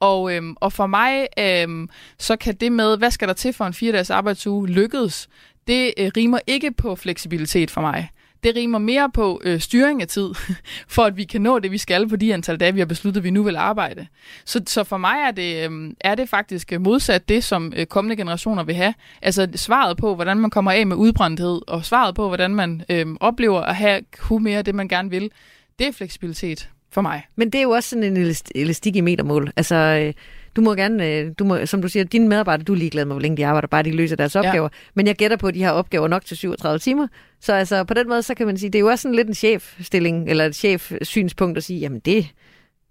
Og, øhm, og for mig, øhm, så kan det med, hvad skal der til for en fire-dages arbejdsuge, lykkedes. Det øh, rimer ikke på fleksibilitet for mig det rimer mere på øh, styring af tid, for at vi kan nå det, vi skal på de antal dage, vi har besluttet, at vi nu vil arbejde. Så, så for mig er det, øh, er det faktisk øh, modsat det, som øh, kommende generationer vil have. Altså svaret på, hvordan man kommer af med udbrændthed, og svaret på, hvordan man øh, oplever at have kunne mere det, man gerne vil, det er fleksibilitet for mig. Men det er jo også sådan en elastik i metermål. Altså, øh, du må gerne, øh, du må, som du siger, dine medarbejdere, du er ligeglad med, hvor længe de arbejder, bare de løser deres opgaver. Ja. Men jeg gætter på, at de har opgaver nok til 37 timer. Så altså, på den måde, så kan man sige, det er jo også sådan lidt en chefstilling, eller et chefsynspunkt at sige, jamen det,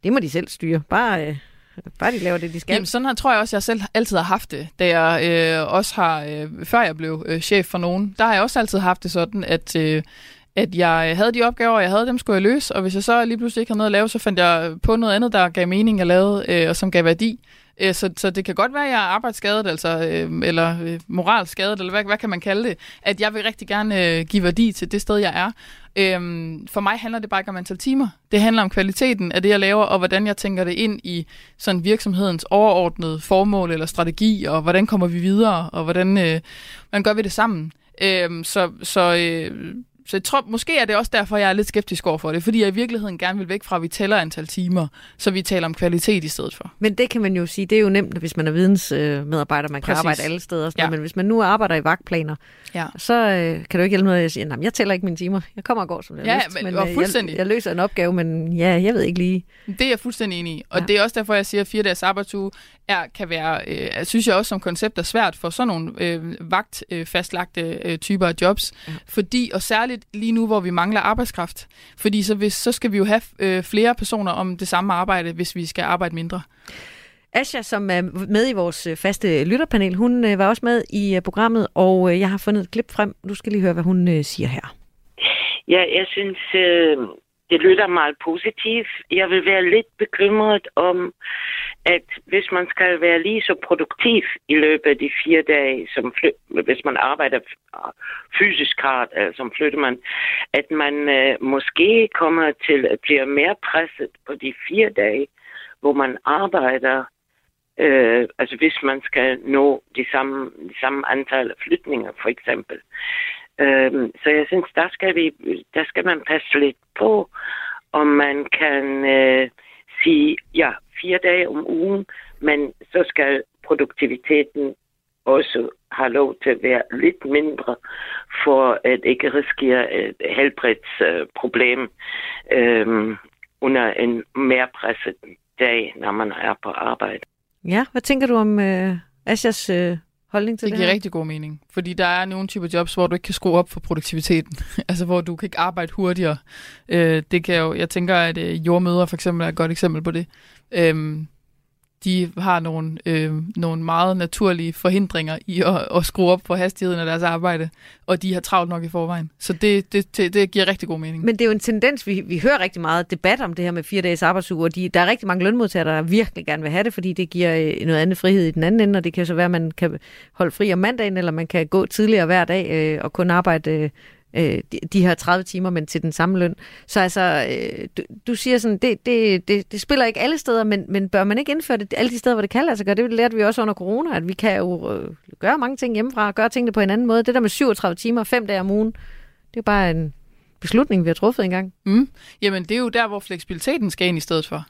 det må de selv styre. Bare, øh, bare de laver det, de skal. Jamen, sådan her tror jeg også, jeg selv altid har haft det. Da jeg øh, også har, øh, før jeg blev øh, chef for nogen, der har jeg også altid haft det sådan, at... Øh, at jeg havde de opgaver, jeg havde, dem skulle jeg løse, og hvis jeg så lige pludselig ikke havde noget at lave, så fandt jeg på noget andet, der gav mening at lave, øh, og som gav værdi. Øh, så, så det kan godt være, at jeg er arbejdsskadet, altså, øh, eller øh, moralskadet, eller hvad, hvad kan man kalde det, at jeg vil rigtig gerne øh, give værdi til det sted, jeg er. Øhm, for mig handler det bare ikke om antal timer. Det handler om kvaliteten af det, jeg laver, og hvordan jeg tænker det ind i sådan virksomhedens overordnede formål eller strategi, og hvordan kommer vi videre, og hvordan, øh, hvordan gør vi det sammen. Øhm, så så øh, så jeg tror, måske er det også derfor, jeg er lidt skeptisk over for det, fordi jeg i virkeligheden gerne vil væk fra, at vi tæller antal timer, så vi taler om kvalitet i stedet for. Men det kan man jo sige, det er jo nemt, hvis man er vidensmedarbejder, man kan Præcis. arbejde alle steder. Ja. Men hvis man nu arbejder i vagtplaner, ja. så øh, kan du ikke hjælpe noget, at jeg siger, jeg tæller ikke mine timer. Jeg kommer og går, som jeg ja, lyst, men, men øh, fuldstændig. Jeg, jeg, løser en opgave, men ja, jeg ved ikke lige. Det er jeg fuldstændig enig i. Og ja. det er også derfor, jeg siger, at fire dages arbejdsuge er, kan være, øh, synes jeg også som koncept er svært for sådan nogle øh, vagtfastlagte øh, øh, typer af jobs. Ja. Fordi, og særligt lige nu, hvor vi mangler arbejdskraft. Fordi så, hvis, så skal vi jo have øh, flere personer om det samme arbejde, hvis vi skal arbejde mindre. Asja, som er med i vores øh, faste lytterpanel, hun øh, var også med i øh, programmet, og jeg har fundet et klip frem. Du skal lige høre, hvad hun siger her. Ja, jeg synes, det lyder meget positivt. Jeg vil være lidt bekymret om, at hvis man skal være lige så produktiv i løbet af de fire dage, som fly- hvis man arbejder fysisk hardt, altså som flytter man, at man øh, måske kommer til at blive mere presset på de fire dage, hvor man arbejder, øh, altså hvis man skal nå de samme, de samme antal flytninger, for eksempel. Øhm, så jeg synes, der skal, vi, der skal man passe lidt på, om man kan øh, sige, ja, fire dage om ugen, men så skal produktiviteten også have lov til at være lidt mindre, for at ikke risikere et helbredsproblem øh, under en mere presset dag, når man er på arbejde. Ja, hvad tænker du om øh, Asias øh, holdning til det Det giver rigtig god mening, fordi der er nogle typer jobs, hvor du ikke kan skrue op for produktiviteten. altså hvor du kan ikke arbejde hurtigere. Øh, det kan jo, jeg tænker, at øh, jordmøder for eksempel er et godt eksempel på det. Øh, de har nogle, øh, nogle meget naturlige forhindringer i at, at skrue op for hastigheden af deres arbejde, og de har travlt nok i forvejen. Så det, det, det, det giver rigtig god mening. Men det er jo en tendens, vi, vi hører rigtig meget debat om det her med fire dages arbejdsuge, og de, der er rigtig mange lønmodtagere, der virkelig gerne vil have det, fordi det giver øh, noget andet frihed i den anden ende, og det kan så være, at man kan holde fri om mandagen, eller man kan gå tidligere hver dag øh, og kun arbejde øh, Øh, de, de her 30 timer, men til den samme løn. Så altså, øh, du, du siger sådan, det, det, det, det spiller ikke alle steder, men, men bør man ikke indføre det alle de steder, hvor det kan lade sig gøre? Det lærte vi også under corona, at vi kan jo øh, gøre mange ting hjemmefra, gøre tingene på en anden måde. Det der med 37 timer, fem dage om ugen, det er bare en beslutning, vi har truffet engang. Mm. Jamen, det er jo der, hvor fleksibiliteten skal ind i stedet for.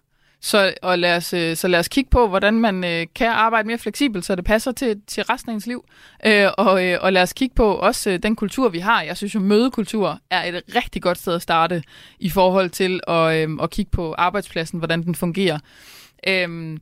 Så, og lad os, øh, så lad os kigge på, hvordan man øh, kan arbejde mere fleksibelt, så det passer til, til resten af ens liv. Øh, og, øh, og lad os kigge på også øh, den kultur, vi har. Jeg synes jo, mødekultur er et rigtig godt sted at starte i forhold til at, øh, at kigge på arbejdspladsen, hvordan den fungerer. Øh,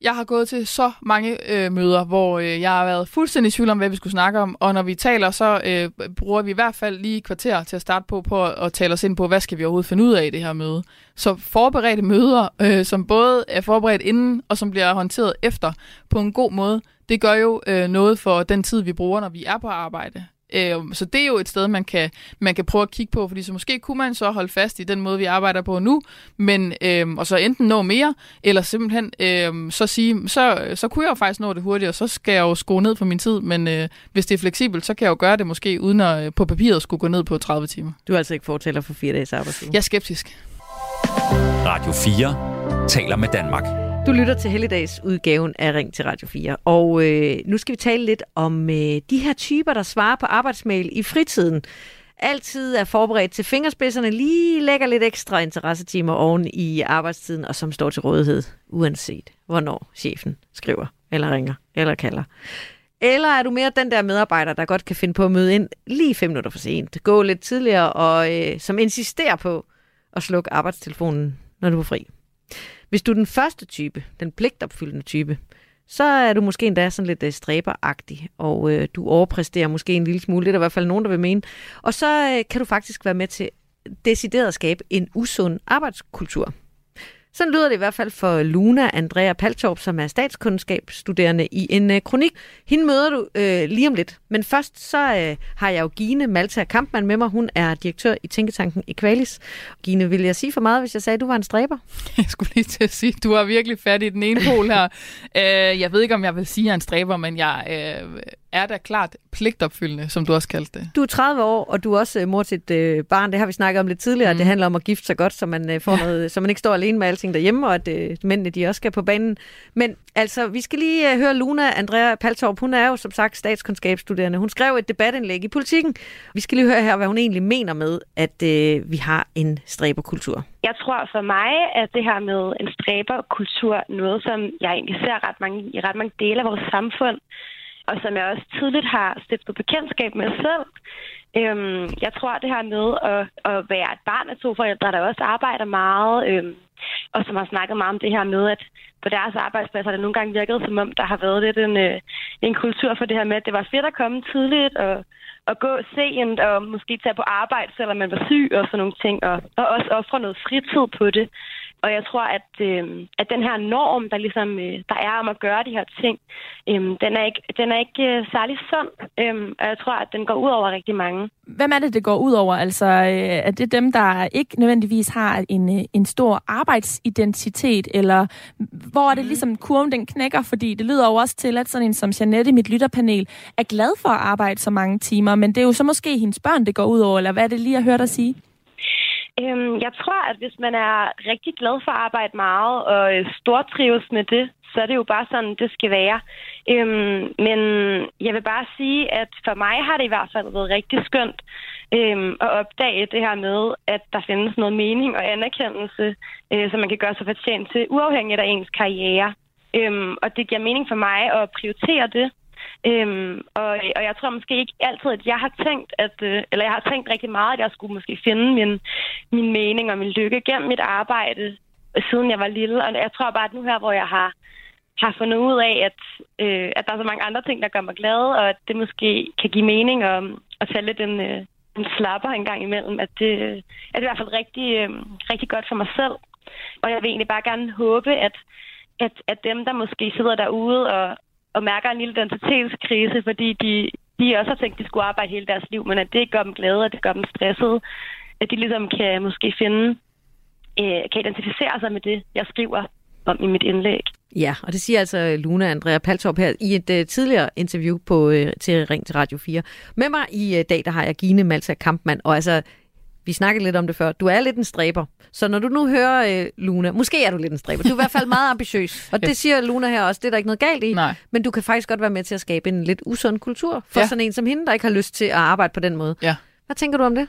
jeg har gået til så mange øh, møder, hvor øh, jeg har været fuldstændig i tvivl om, hvad vi skulle snakke om. Og når vi taler, så øh, bruger vi i hvert fald lige et kvarter til at starte på, på at, at tale os ind på, hvad skal vi overhovedet finde ud af i det her møde. Så forberedte møder, øh, som både er forberedt inden, og som bliver håndteret efter på en god måde, det gør jo øh, noget for den tid, vi bruger, når vi er på arbejde. Øh, så det er jo et sted, man kan, man kan prøve at kigge på, fordi så måske kunne man så holde fast i den måde, vi arbejder på nu, men, øh, og så enten nå mere, eller simpelthen øh, så sige, så, så kunne jeg jo faktisk nå det hurtigt, og så skal jeg jo skrue ned på min tid, men øh, hvis det er fleksibelt, så kan jeg jo gøre det måske, uden at øh, på papiret skulle gå ned på 30 timer. Du er altså ikke fortæller for fire dages arbejdsuge? Jeg er skeptisk. Radio 4 taler med Danmark. Du lytter til Helligdags udgaven af Ring til Radio 4, og øh, nu skal vi tale lidt om øh, de her typer, der svarer på arbejdsmail i fritiden. Altid er forberedt til fingerspidserne, lige lægger lidt ekstra interessetimer oven i arbejdstiden, og som står til rådighed, uanset hvornår chefen skriver, eller ringer, eller kalder. Eller er du mere den der medarbejder, der godt kan finde på at møde ind lige fem minutter for sent, gå lidt tidligere, og øh, som insisterer på at slukke arbejdstelefonen, når du er fri? Hvis du er den første type, den pligtopfyldende type, så er du måske endda sådan lidt øh, stræberagtig, og øh, du overpræsterer måske en lille smule. Det er der i hvert fald nogen, der vil mene. Og så øh, kan du faktisk være med til decideret at skabe en usund arbejdskultur. Sådan lyder det i hvert fald for Luna Andrea Paltorp, som er statskundskabsstuderende i en øh, kronik. Hende møder du øh, lige om lidt. Men først så øh, har jeg jo Gine Malta Kampmann med mig. Hun er direktør i Tænketanken Equalis. Gine, vil jeg sige for meget, hvis jeg sagde, at du var en stræber? Jeg skulle lige til at sige, at du har virkelig fat i den ene pol her. øh, jeg ved ikke, om jeg vil sige, at jeg er en stræber, men jeg øh, er da klart pligtopfyldende, som du også kaldte det. Du er 30 år, og du er også øh, mor til et øh, barn. Det har vi snakket om lidt tidligere. Mm. Det handler om at gifte sig godt, så man, øh, får ja. noget, så man ikke står alene med alting derhjemme, og at øh, mændene de også skal på banen. Men altså, vi skal lige øh, høre Luna Andrea Paltorp. Hun er jo som sagt statskundskabsstuderende. Hun skrev et debatindlæg i politikken. Vi skal lige høre her, hvad hun egentlig mener med, at øh, vi har en stræberkultur. Jeg tror for mig, at det her med en stræberkultur, noget som jeg egentlig ser ret mange, i ret mange dele af vores samfund, og som jeg også tidligt har stiftet bekendtskab med selv. Øhm, jeg tror, at det her med at, at være et barn af to forældre, der også arbejder meget, øhm, og som har snakket meget om det her med, at på deres arbejdspladser det nogle gange virket, som om der har været lidt en, øh, en kultur for det her med, at det var fedt at komme tidligt og, og gå sent og måske tage på arbejde, selvom man var syg og sådan nogle ting, og, og også ofre noget fritid på det. Og jeg tror, at, øh, at den her norm, der ligesom øh, der er om at gøre de her ting, øh, den er ikke, den er ikke øh, særlig sund. Øh, og jeg tror, at den går ud over rigtig mange. Hvem er det, det går ud over? Altså, øh, er det dem, der ikke nødvendigvis har en, øh, en stor arbejdsidentitet, eller hvor er det mm. ligesom kurven, den knækker? Fordi det lyder jo også til, at sådan en som Janette i mit lytterpanel er glad for at arbejde så mange timer, men det er jo så måske hendes børn, det går ud over, eller hvad er det lige, at høre dig sige? Øhm, jeg tror, at hvis man er rigtig glad for at arbejde meget og øh, stortrives med det, så er det jo bare sådan, det skal være. Øhm, men jeg vil bare sige, at for mig har det i hvert fald været rigtig skønt øhm, at opdage det her med, at der findes noget mening og anerkendelse, øh, som man kan gøre sig fortjent til, uafhængigt af ens karriere. Øhm, og det giver mening for mig at prioritere det, Øhm, og, og jeg tror måske ikke altid, at jeg har tænkt, at, øh, eller jeg har tænkt rigtig meget, at jeg skulle måske finde min, min mening og min lykke gennem mit arbejde, øh, siden jeg var lille. Og jeg tror bare, at nu her, hvor jeg har, har fundet ud af, at, øh, at der er så mange andre ting, der gør mig glad, og at det måske kan give mening at, at tage lidt en, øh, en slapper en gang imellem, at det, øh, at det er i hvert fald rigtig, øh, rigtig godt for mig selv. Og jeg vil egentlig bare gerne håbe, at, at, at dem, der måske sidder derude og, og mærker en lille identitetskrise, fordi de, de også har tænkt, at de skulle arbejde hele deres liv, men at det gør dem glade, og det gør dem stressede. At de ligesom kan måske finde, øh, kan identificere sig med det, jeg skriver om i mit indlæg. Ja, og det siger altså Luna Andrea Paltorp her i et uh, tidligere interview på uh, til Ring til Radio 4. Med mig i uh, dag, der har jeg Gine Malta Kampmann, og altså, vi snakkede lidt om det før. Du er lidt en stræber. Så når du nu hører uh, Luna, måske er du lidt en stræber. Du er i hvert fald meget ambitiøs. Og det siger Luna her også, det er der ikke noget galt i. Nej. Men du kan faktisk godt være med til at skabe en lidt usund kultur for Ja. sådan en som hende, der ikke har lyst til at arbejde på den måde. Ja. Hvad tænker du om det?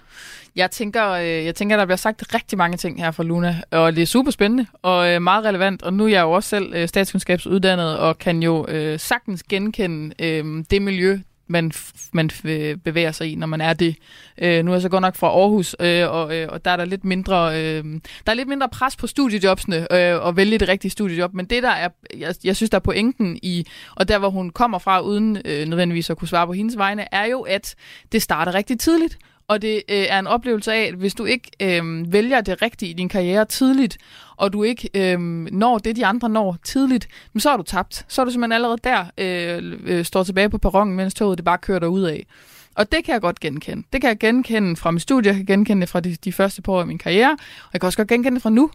Jeg tænker, øh, jeg tænker, der bliver sagt rigtig mange ting her fra Luna, og det er super spændende og øh, meget relevant. Og nu er jeg jo også selv øh, statskundskabsuddannet og kan jo øh, sagtens genkende øh, det miljø, man, man øh, bevæger sig i, når man er det. Øh, nu er jeg så godt nok fra Aarhus, øh, og, øh, og der er der lidt mindre, øh, der er lidt mindre pres på studiejobsene øh, og vælge det rigtige studiejob. Men det der er, jeg, jeg synes der er pointen i, og der hvor hun kommer fra, uden øh, nødvendigvis at kunne svare på hendes vegne, er jo, at det starter rigtig tidligt. Og det øh, er en oplevelse af, at hvis du ikke øh, vælger det rigtige i din karriere tidligt, og du ikke øh, når det, de andre når tidligt, men så er du tabt. Så er du simpelthen allerede der, øh, øh, står tilbage på perronen, mens toget det bare kører dig ud af. Og det kan jeg godt genkende. Det kan jeg genkende fra min studie, jeg kan genkende det fra de, de første par år af min karriere, og jeg kan også godt genkende det fra nu.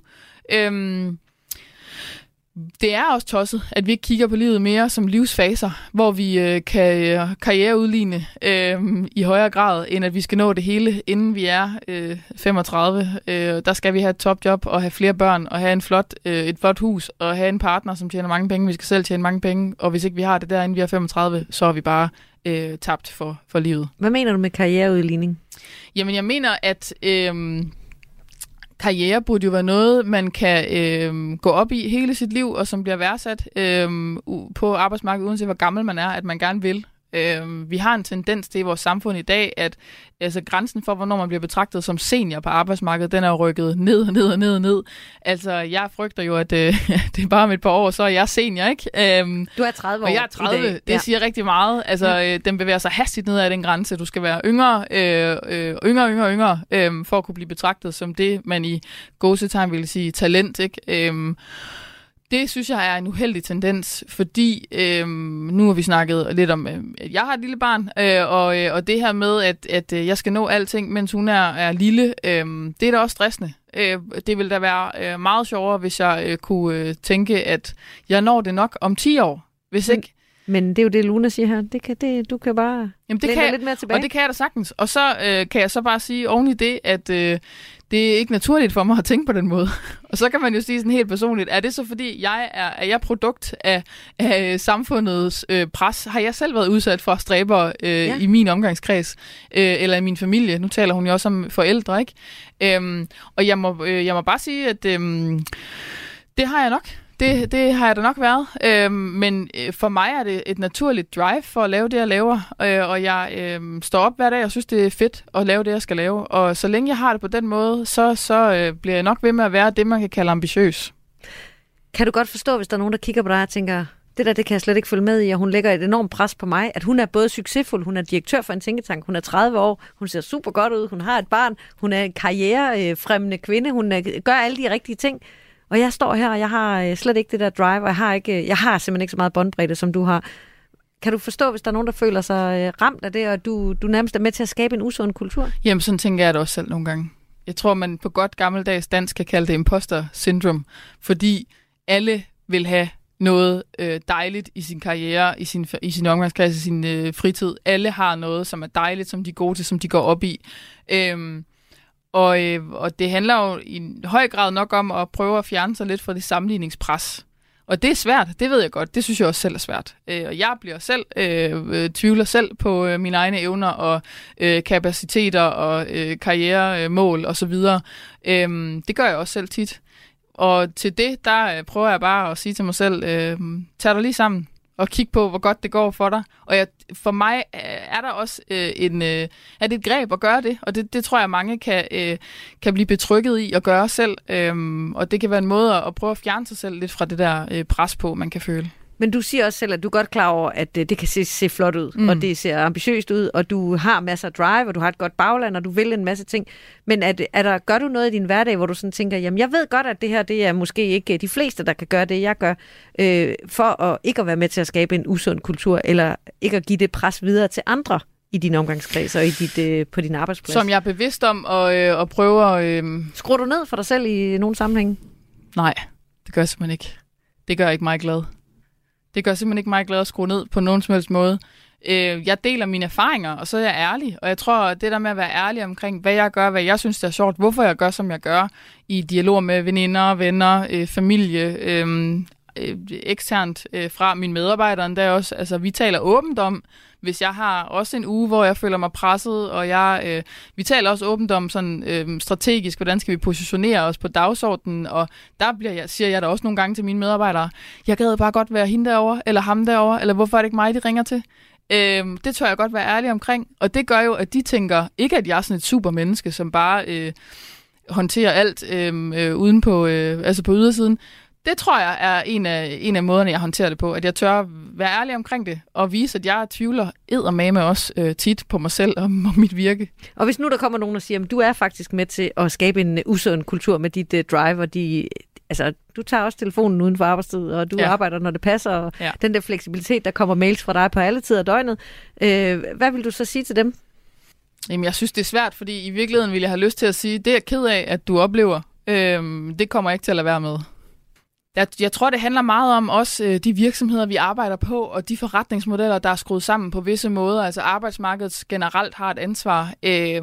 Øhm, det er også tosset, at vi ikke kigger på livet mere som livsfaser, hvor vi øh, kan øh, karriereudligne øh, i højere grad, end at vi skal nå det hele, inden vi er øh, 35. Øh, der skal vi have et topjob og have flere børn og have en flot, øh, et flot hus og have en partner, som tjener mange penge. Vi skal selv tjene mange penge, og hvis ikke vi har det der, inden vi er 35, så er vi bare øh, tabt for, for livet. Hvad mener du med karriereudligning? Jamen, jeg mener, at øhm, karriere burde jo være noget, man kan øh, gå op i hele sit liv, og som bliver værdsat øh, på arbejdsmarkedet, uanset hvor gammel man er, at man gerne vil. Øhm, vi har en tendens til i vores samfund i dag, at altså, grænsen for, hvornår man bliver betragtet som senior på arbejdsmarkedet, den er rykket ned ned og ned og ned. Altså, jeg frygter jo, at øh, det er bare om et par år, så er jeg senior, ikke? Øhm, Du er 30 år og jeg er i 30. dag. Det Ja. siger rigtig meget. Altså, ja. øh, den bevæger sig hastigt ned ad den grænse. Du skal være yngre, øh, øh, yngre, yngre, yngre, øh, for at kunne blive betragtet som det, man i gåsetegn ville sige talent. Ikke? Øh, det synes jeg er en uheldig tendens, fordi øh, nu har vi snakket lidt om, øh, at jeg har et lille barn, øh, og, øh, og det her med, at, at øh, jeg skal nå alting, mens hun er, er lille, øh, det er da også stressende. Øh, det ville da være øh, meget sjovere, hvis jeg øh, kunne øh, tænke, at jeg når det nok om 10 år. Hvis ikke, Men det er jo det, Luna siger her. Det kan, det, du kan bare Jamen, det kan jeg, lidt mere tilbage. og det kan jeg da sagtens. Og så øh, kan jeg så bare sige oven i det, at øh, det er ikke naturligt for mig at tænke på den måde. og så kan man jo sige sådan helt personligt, er det så fordi, jeg er, er jeg produkt af, af samfundets øh, pres? Har jeg selv været udsat for stræber øh, Ja. i min omgangskreds? Øh, eller i min familie? Nu taler hun jo også om forældre, ikke? Øhm, og jeg må, øh, jeg må bare sige, at øhm, det har jeg nok. Det, det har jeg da nok været. Øhm, men øh, for mig er det et naturligt drive for at lave det, jeg laver. Øh, og jeg øh, står op hver dag og synes, det er fedt at lave det, jeg skal lave. Og så længe jeg har det på den måde, så, så øh, bliver jeg nok ved med at være det, man kan kalde ambitiøs. Kan du godt forstå, hvis der er nogen, der kigger på dig og tænker, det der, det kan jeg slet ikke følge med i, og hun lægger et enormt pres på mig, at hun er både succesfuld, hun er direktør for en tænketank, hun er 30 år, hun ser super godt ud, hun har et barn, hun er en karrierefremmende kvinde, hun er, gør alle de rigtige ting. Og jeg står her, og jeg har øh, slet ikke det der drive, og jeg har, ikke, øh, jeg har simpelthen ikke så meget båndbredde, som du har. Kan du forstå, hvis der er nogen, der føler sig øh, ramt af det, og du, du nærmest er med til at skabe en usund kultur? Jamen, sådan tænker jeg det også selv nogle gange. Jeg tror, man på godt gammeldags dansk kan kalde det imposter syndrom, fordi alle vil have noget øh, dejligt i sin karriere, i sin, i sin omgangskreds, i sin øh, fritid. Alle har noget, som er dejligt, som de er gode til, som de går op i. Øhm, og, øh, og det handler jo i høj grad nok om at prøve at fjerne sig lidt fra det sammenligningspres. Og det er svært, det ved jeg godt. Det synes jeg også selv er svært. Øh, og jeg bliver selv, øh, øh, tvivler selv på øh, mine egne evner og øh, kapaciteter og øh, karrieremål og så videre. Øh, det gør jeg også selv tit. Og til det, der øh, prøver jeg bare at sige til mig selv, øh, tag dig lige sammen og kig på, hvor godt det går for dig. Og jeg, for mig øh, er der også øh, en, øh, er det et greb at gøre det, og det, det tror jeg, mange kan, øh, kan blive betrykket i at gøre selv. øh, og det kan være en måde at, at prøve at fjerne sig selv lidt fra det der øh, pres på, man kan føle. Men du siger også selv, at du er godt klar over, at øh, det kan se, se flot ud, mm. Og det ser ambitiøst ud, og du har masser af drive, og du har et godt bagland, og du vil en masse ting. Men er, det, er der, gør du noget i din hverdag, hvor du sådan tænker, jamen jeg ved godt, at det her det er måske ikke de fleste, der kan gøre det, jeg gør, øh, for at ikke at være med til at skabe en usund kultur, eller ikke at give det pres videre til andre i din omgangskreds og i dit, øh, på din arbejdsplads? Som jeg er bevidst om og, øh, og prøver... Øh, Skruer du ned for dig selv i nogle sammenhænge? nej, det gør jeg simpelthen ikke. Det gør ikke mig glad. Det gør simpelthen ikke mig glad at skrue ned på nogen som helst måde. Øh, jeg deler mine erfaringer, og så er jeg ærlig. Og jeg tror, at det der med at være ærlig omkring, hvad jeg gør, hvad jeg synes, der er sjovt, hvorfor jeg gør, som jeg gør, i dialog med veninder, venner, øh, familie, øh, øh, eksternt øh, fra mine medarbejdere der også. Altså, vi taler åbent om, hvis jeg har også en uge, hvor jeg føler mig presset, og jeg, øh, vi taler også åbent om sådan øh, strategisk, hvordan skal vi positionere os på dagsordenen, og der bliver jeg, siger jeg da også nogle gange til mine medarbejdere, jeg gad bare godt være hende derovre, eller ham derovre, eller hvorfor er det ikke mig, de ringer til? Øh, det tør jeg godt være ærlig omkring, og det gør jo, at de tænker, ikke at jeg er sådan et super menneske, som bare øh, håndterer alt øh, øh, uden på, øh, altså på ydersiden, det tror jeg er en af, en af måderne, jeg håndterer det på. At jeg tør være ærlig omkring det, og vise, at jeg tvivler eddermame også øh, tit på mig selv og, og mit virke. Og hvis nu der kommer nogen og siger, at du er faktisk med til at skabe en usund kultur med dit uh, drive, og de, altså, du tager også telefonen uden for arbejdstid, og du ja. arbejder, når det passer, og ja. den der fleksibilitet, der kommer mails fra dig på alle tider af døgnet. Øh, hvad vil du så sige til dem? Jamen, jeg synes, det er svært, fordi i virkeligheden vil jeg have lyst til at sige, det er jeg ked af, at du oplever. Øh, det kommer jeg ikke til at lade være med. Jeg, jeg tror, det handler meget om også øh, de virksomheder, vi arbejder på, og de forretningsmodeller, der er skruet sammen på visse måder. Altså arbejdsmarkedet generelt har et ansvar. Øh,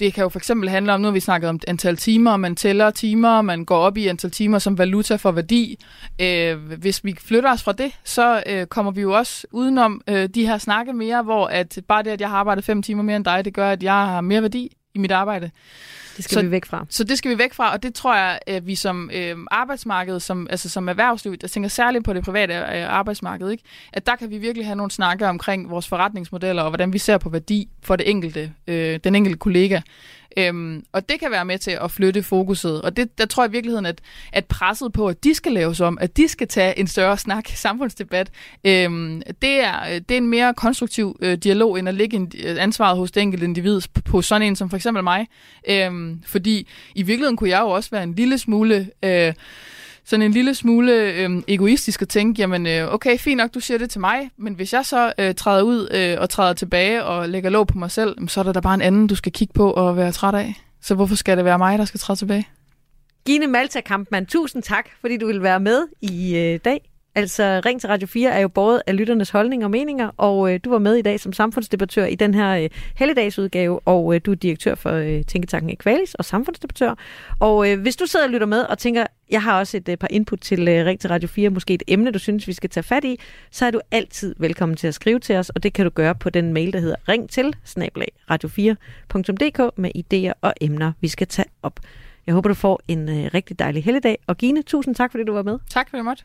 det kan jo for eksempel handle om, nu har vi snakket om antal timer, man tæller timer, man går op i antal timer som valuta for værdi. Øh, hvis vi flytter os fra det, så øh, kommer vi jo også udenom øh, de her snakke mere, hvor at bare det, at jeg har arbejdet fem timer mere end dig, det gør, at jeg har mere værdi i mit arbejde. Det skal så, vi væk fra. Så det skal vi væk fra, og det tror jeg, at vi som øh, arbejdsmarked, som, altså som erhvervsliv, jeg tænker særligt på det private øh, arbejdsmarked, ikke? at der kan vi virkelig have nogle snakker omkring vores forretningsmodeller, og hvordan vi ser på værdi for det enkelte, øh, den enkelte kollega. Øhm, og det kan være med til at flytte fokuset. Og det, der tror jeg i virkeligheden, at, at presset på, at de skal laves om, at de skal tage en større snak, samfundsdebat, øhm, det, er, øh, det er en mere konstruktiv øh, dialog, end at lægge øh, ansvaret hos det enkelte individ på, på sådan en som for eksempel mig. Øhm, fordi i virkeligheden kunne jeg jo også være en lille smule... Øh, sådan en lille smule øh, egoistisk at tænke, jamen øh, okay, fint nok, du siger det til mig, men hvis jeg så øh, træder ud øh, og træder tilbage og lægger låg på mig selv, så er der da bare en anden, du skal kigge på og være træt af. Så hvorfor skal det være mig, der skal træde tilbage? Gine Malta Kampmann, tusind tak, fordi du vil være med i øh, dag. Altså, Ring til Radio 4 er jo både af lytternes holdninger og meninger, og øh, du var med i dag som samfundsdebattør i den her øh, helligdagsudgave, og øh, du er direktør for øh, Tænketanken Equalis og samfundsdebattør. Og øh, hvis du sidder og lytter med og tænker, jeg har også et øh, par input til øh, Ring til Radio 4, måske et emne, du synes, vi skal tage fat i, så er du altid velkommen til at skrive til os, og det kan du gøre på den mail, der hedder ring til radio4.dk med idéer og emner, vi skal tage op. Jeg håber, du får en øh, rigtig dejlig helligdag. Og Gine, tusind tak, fordi du var med. Tak for det måtte.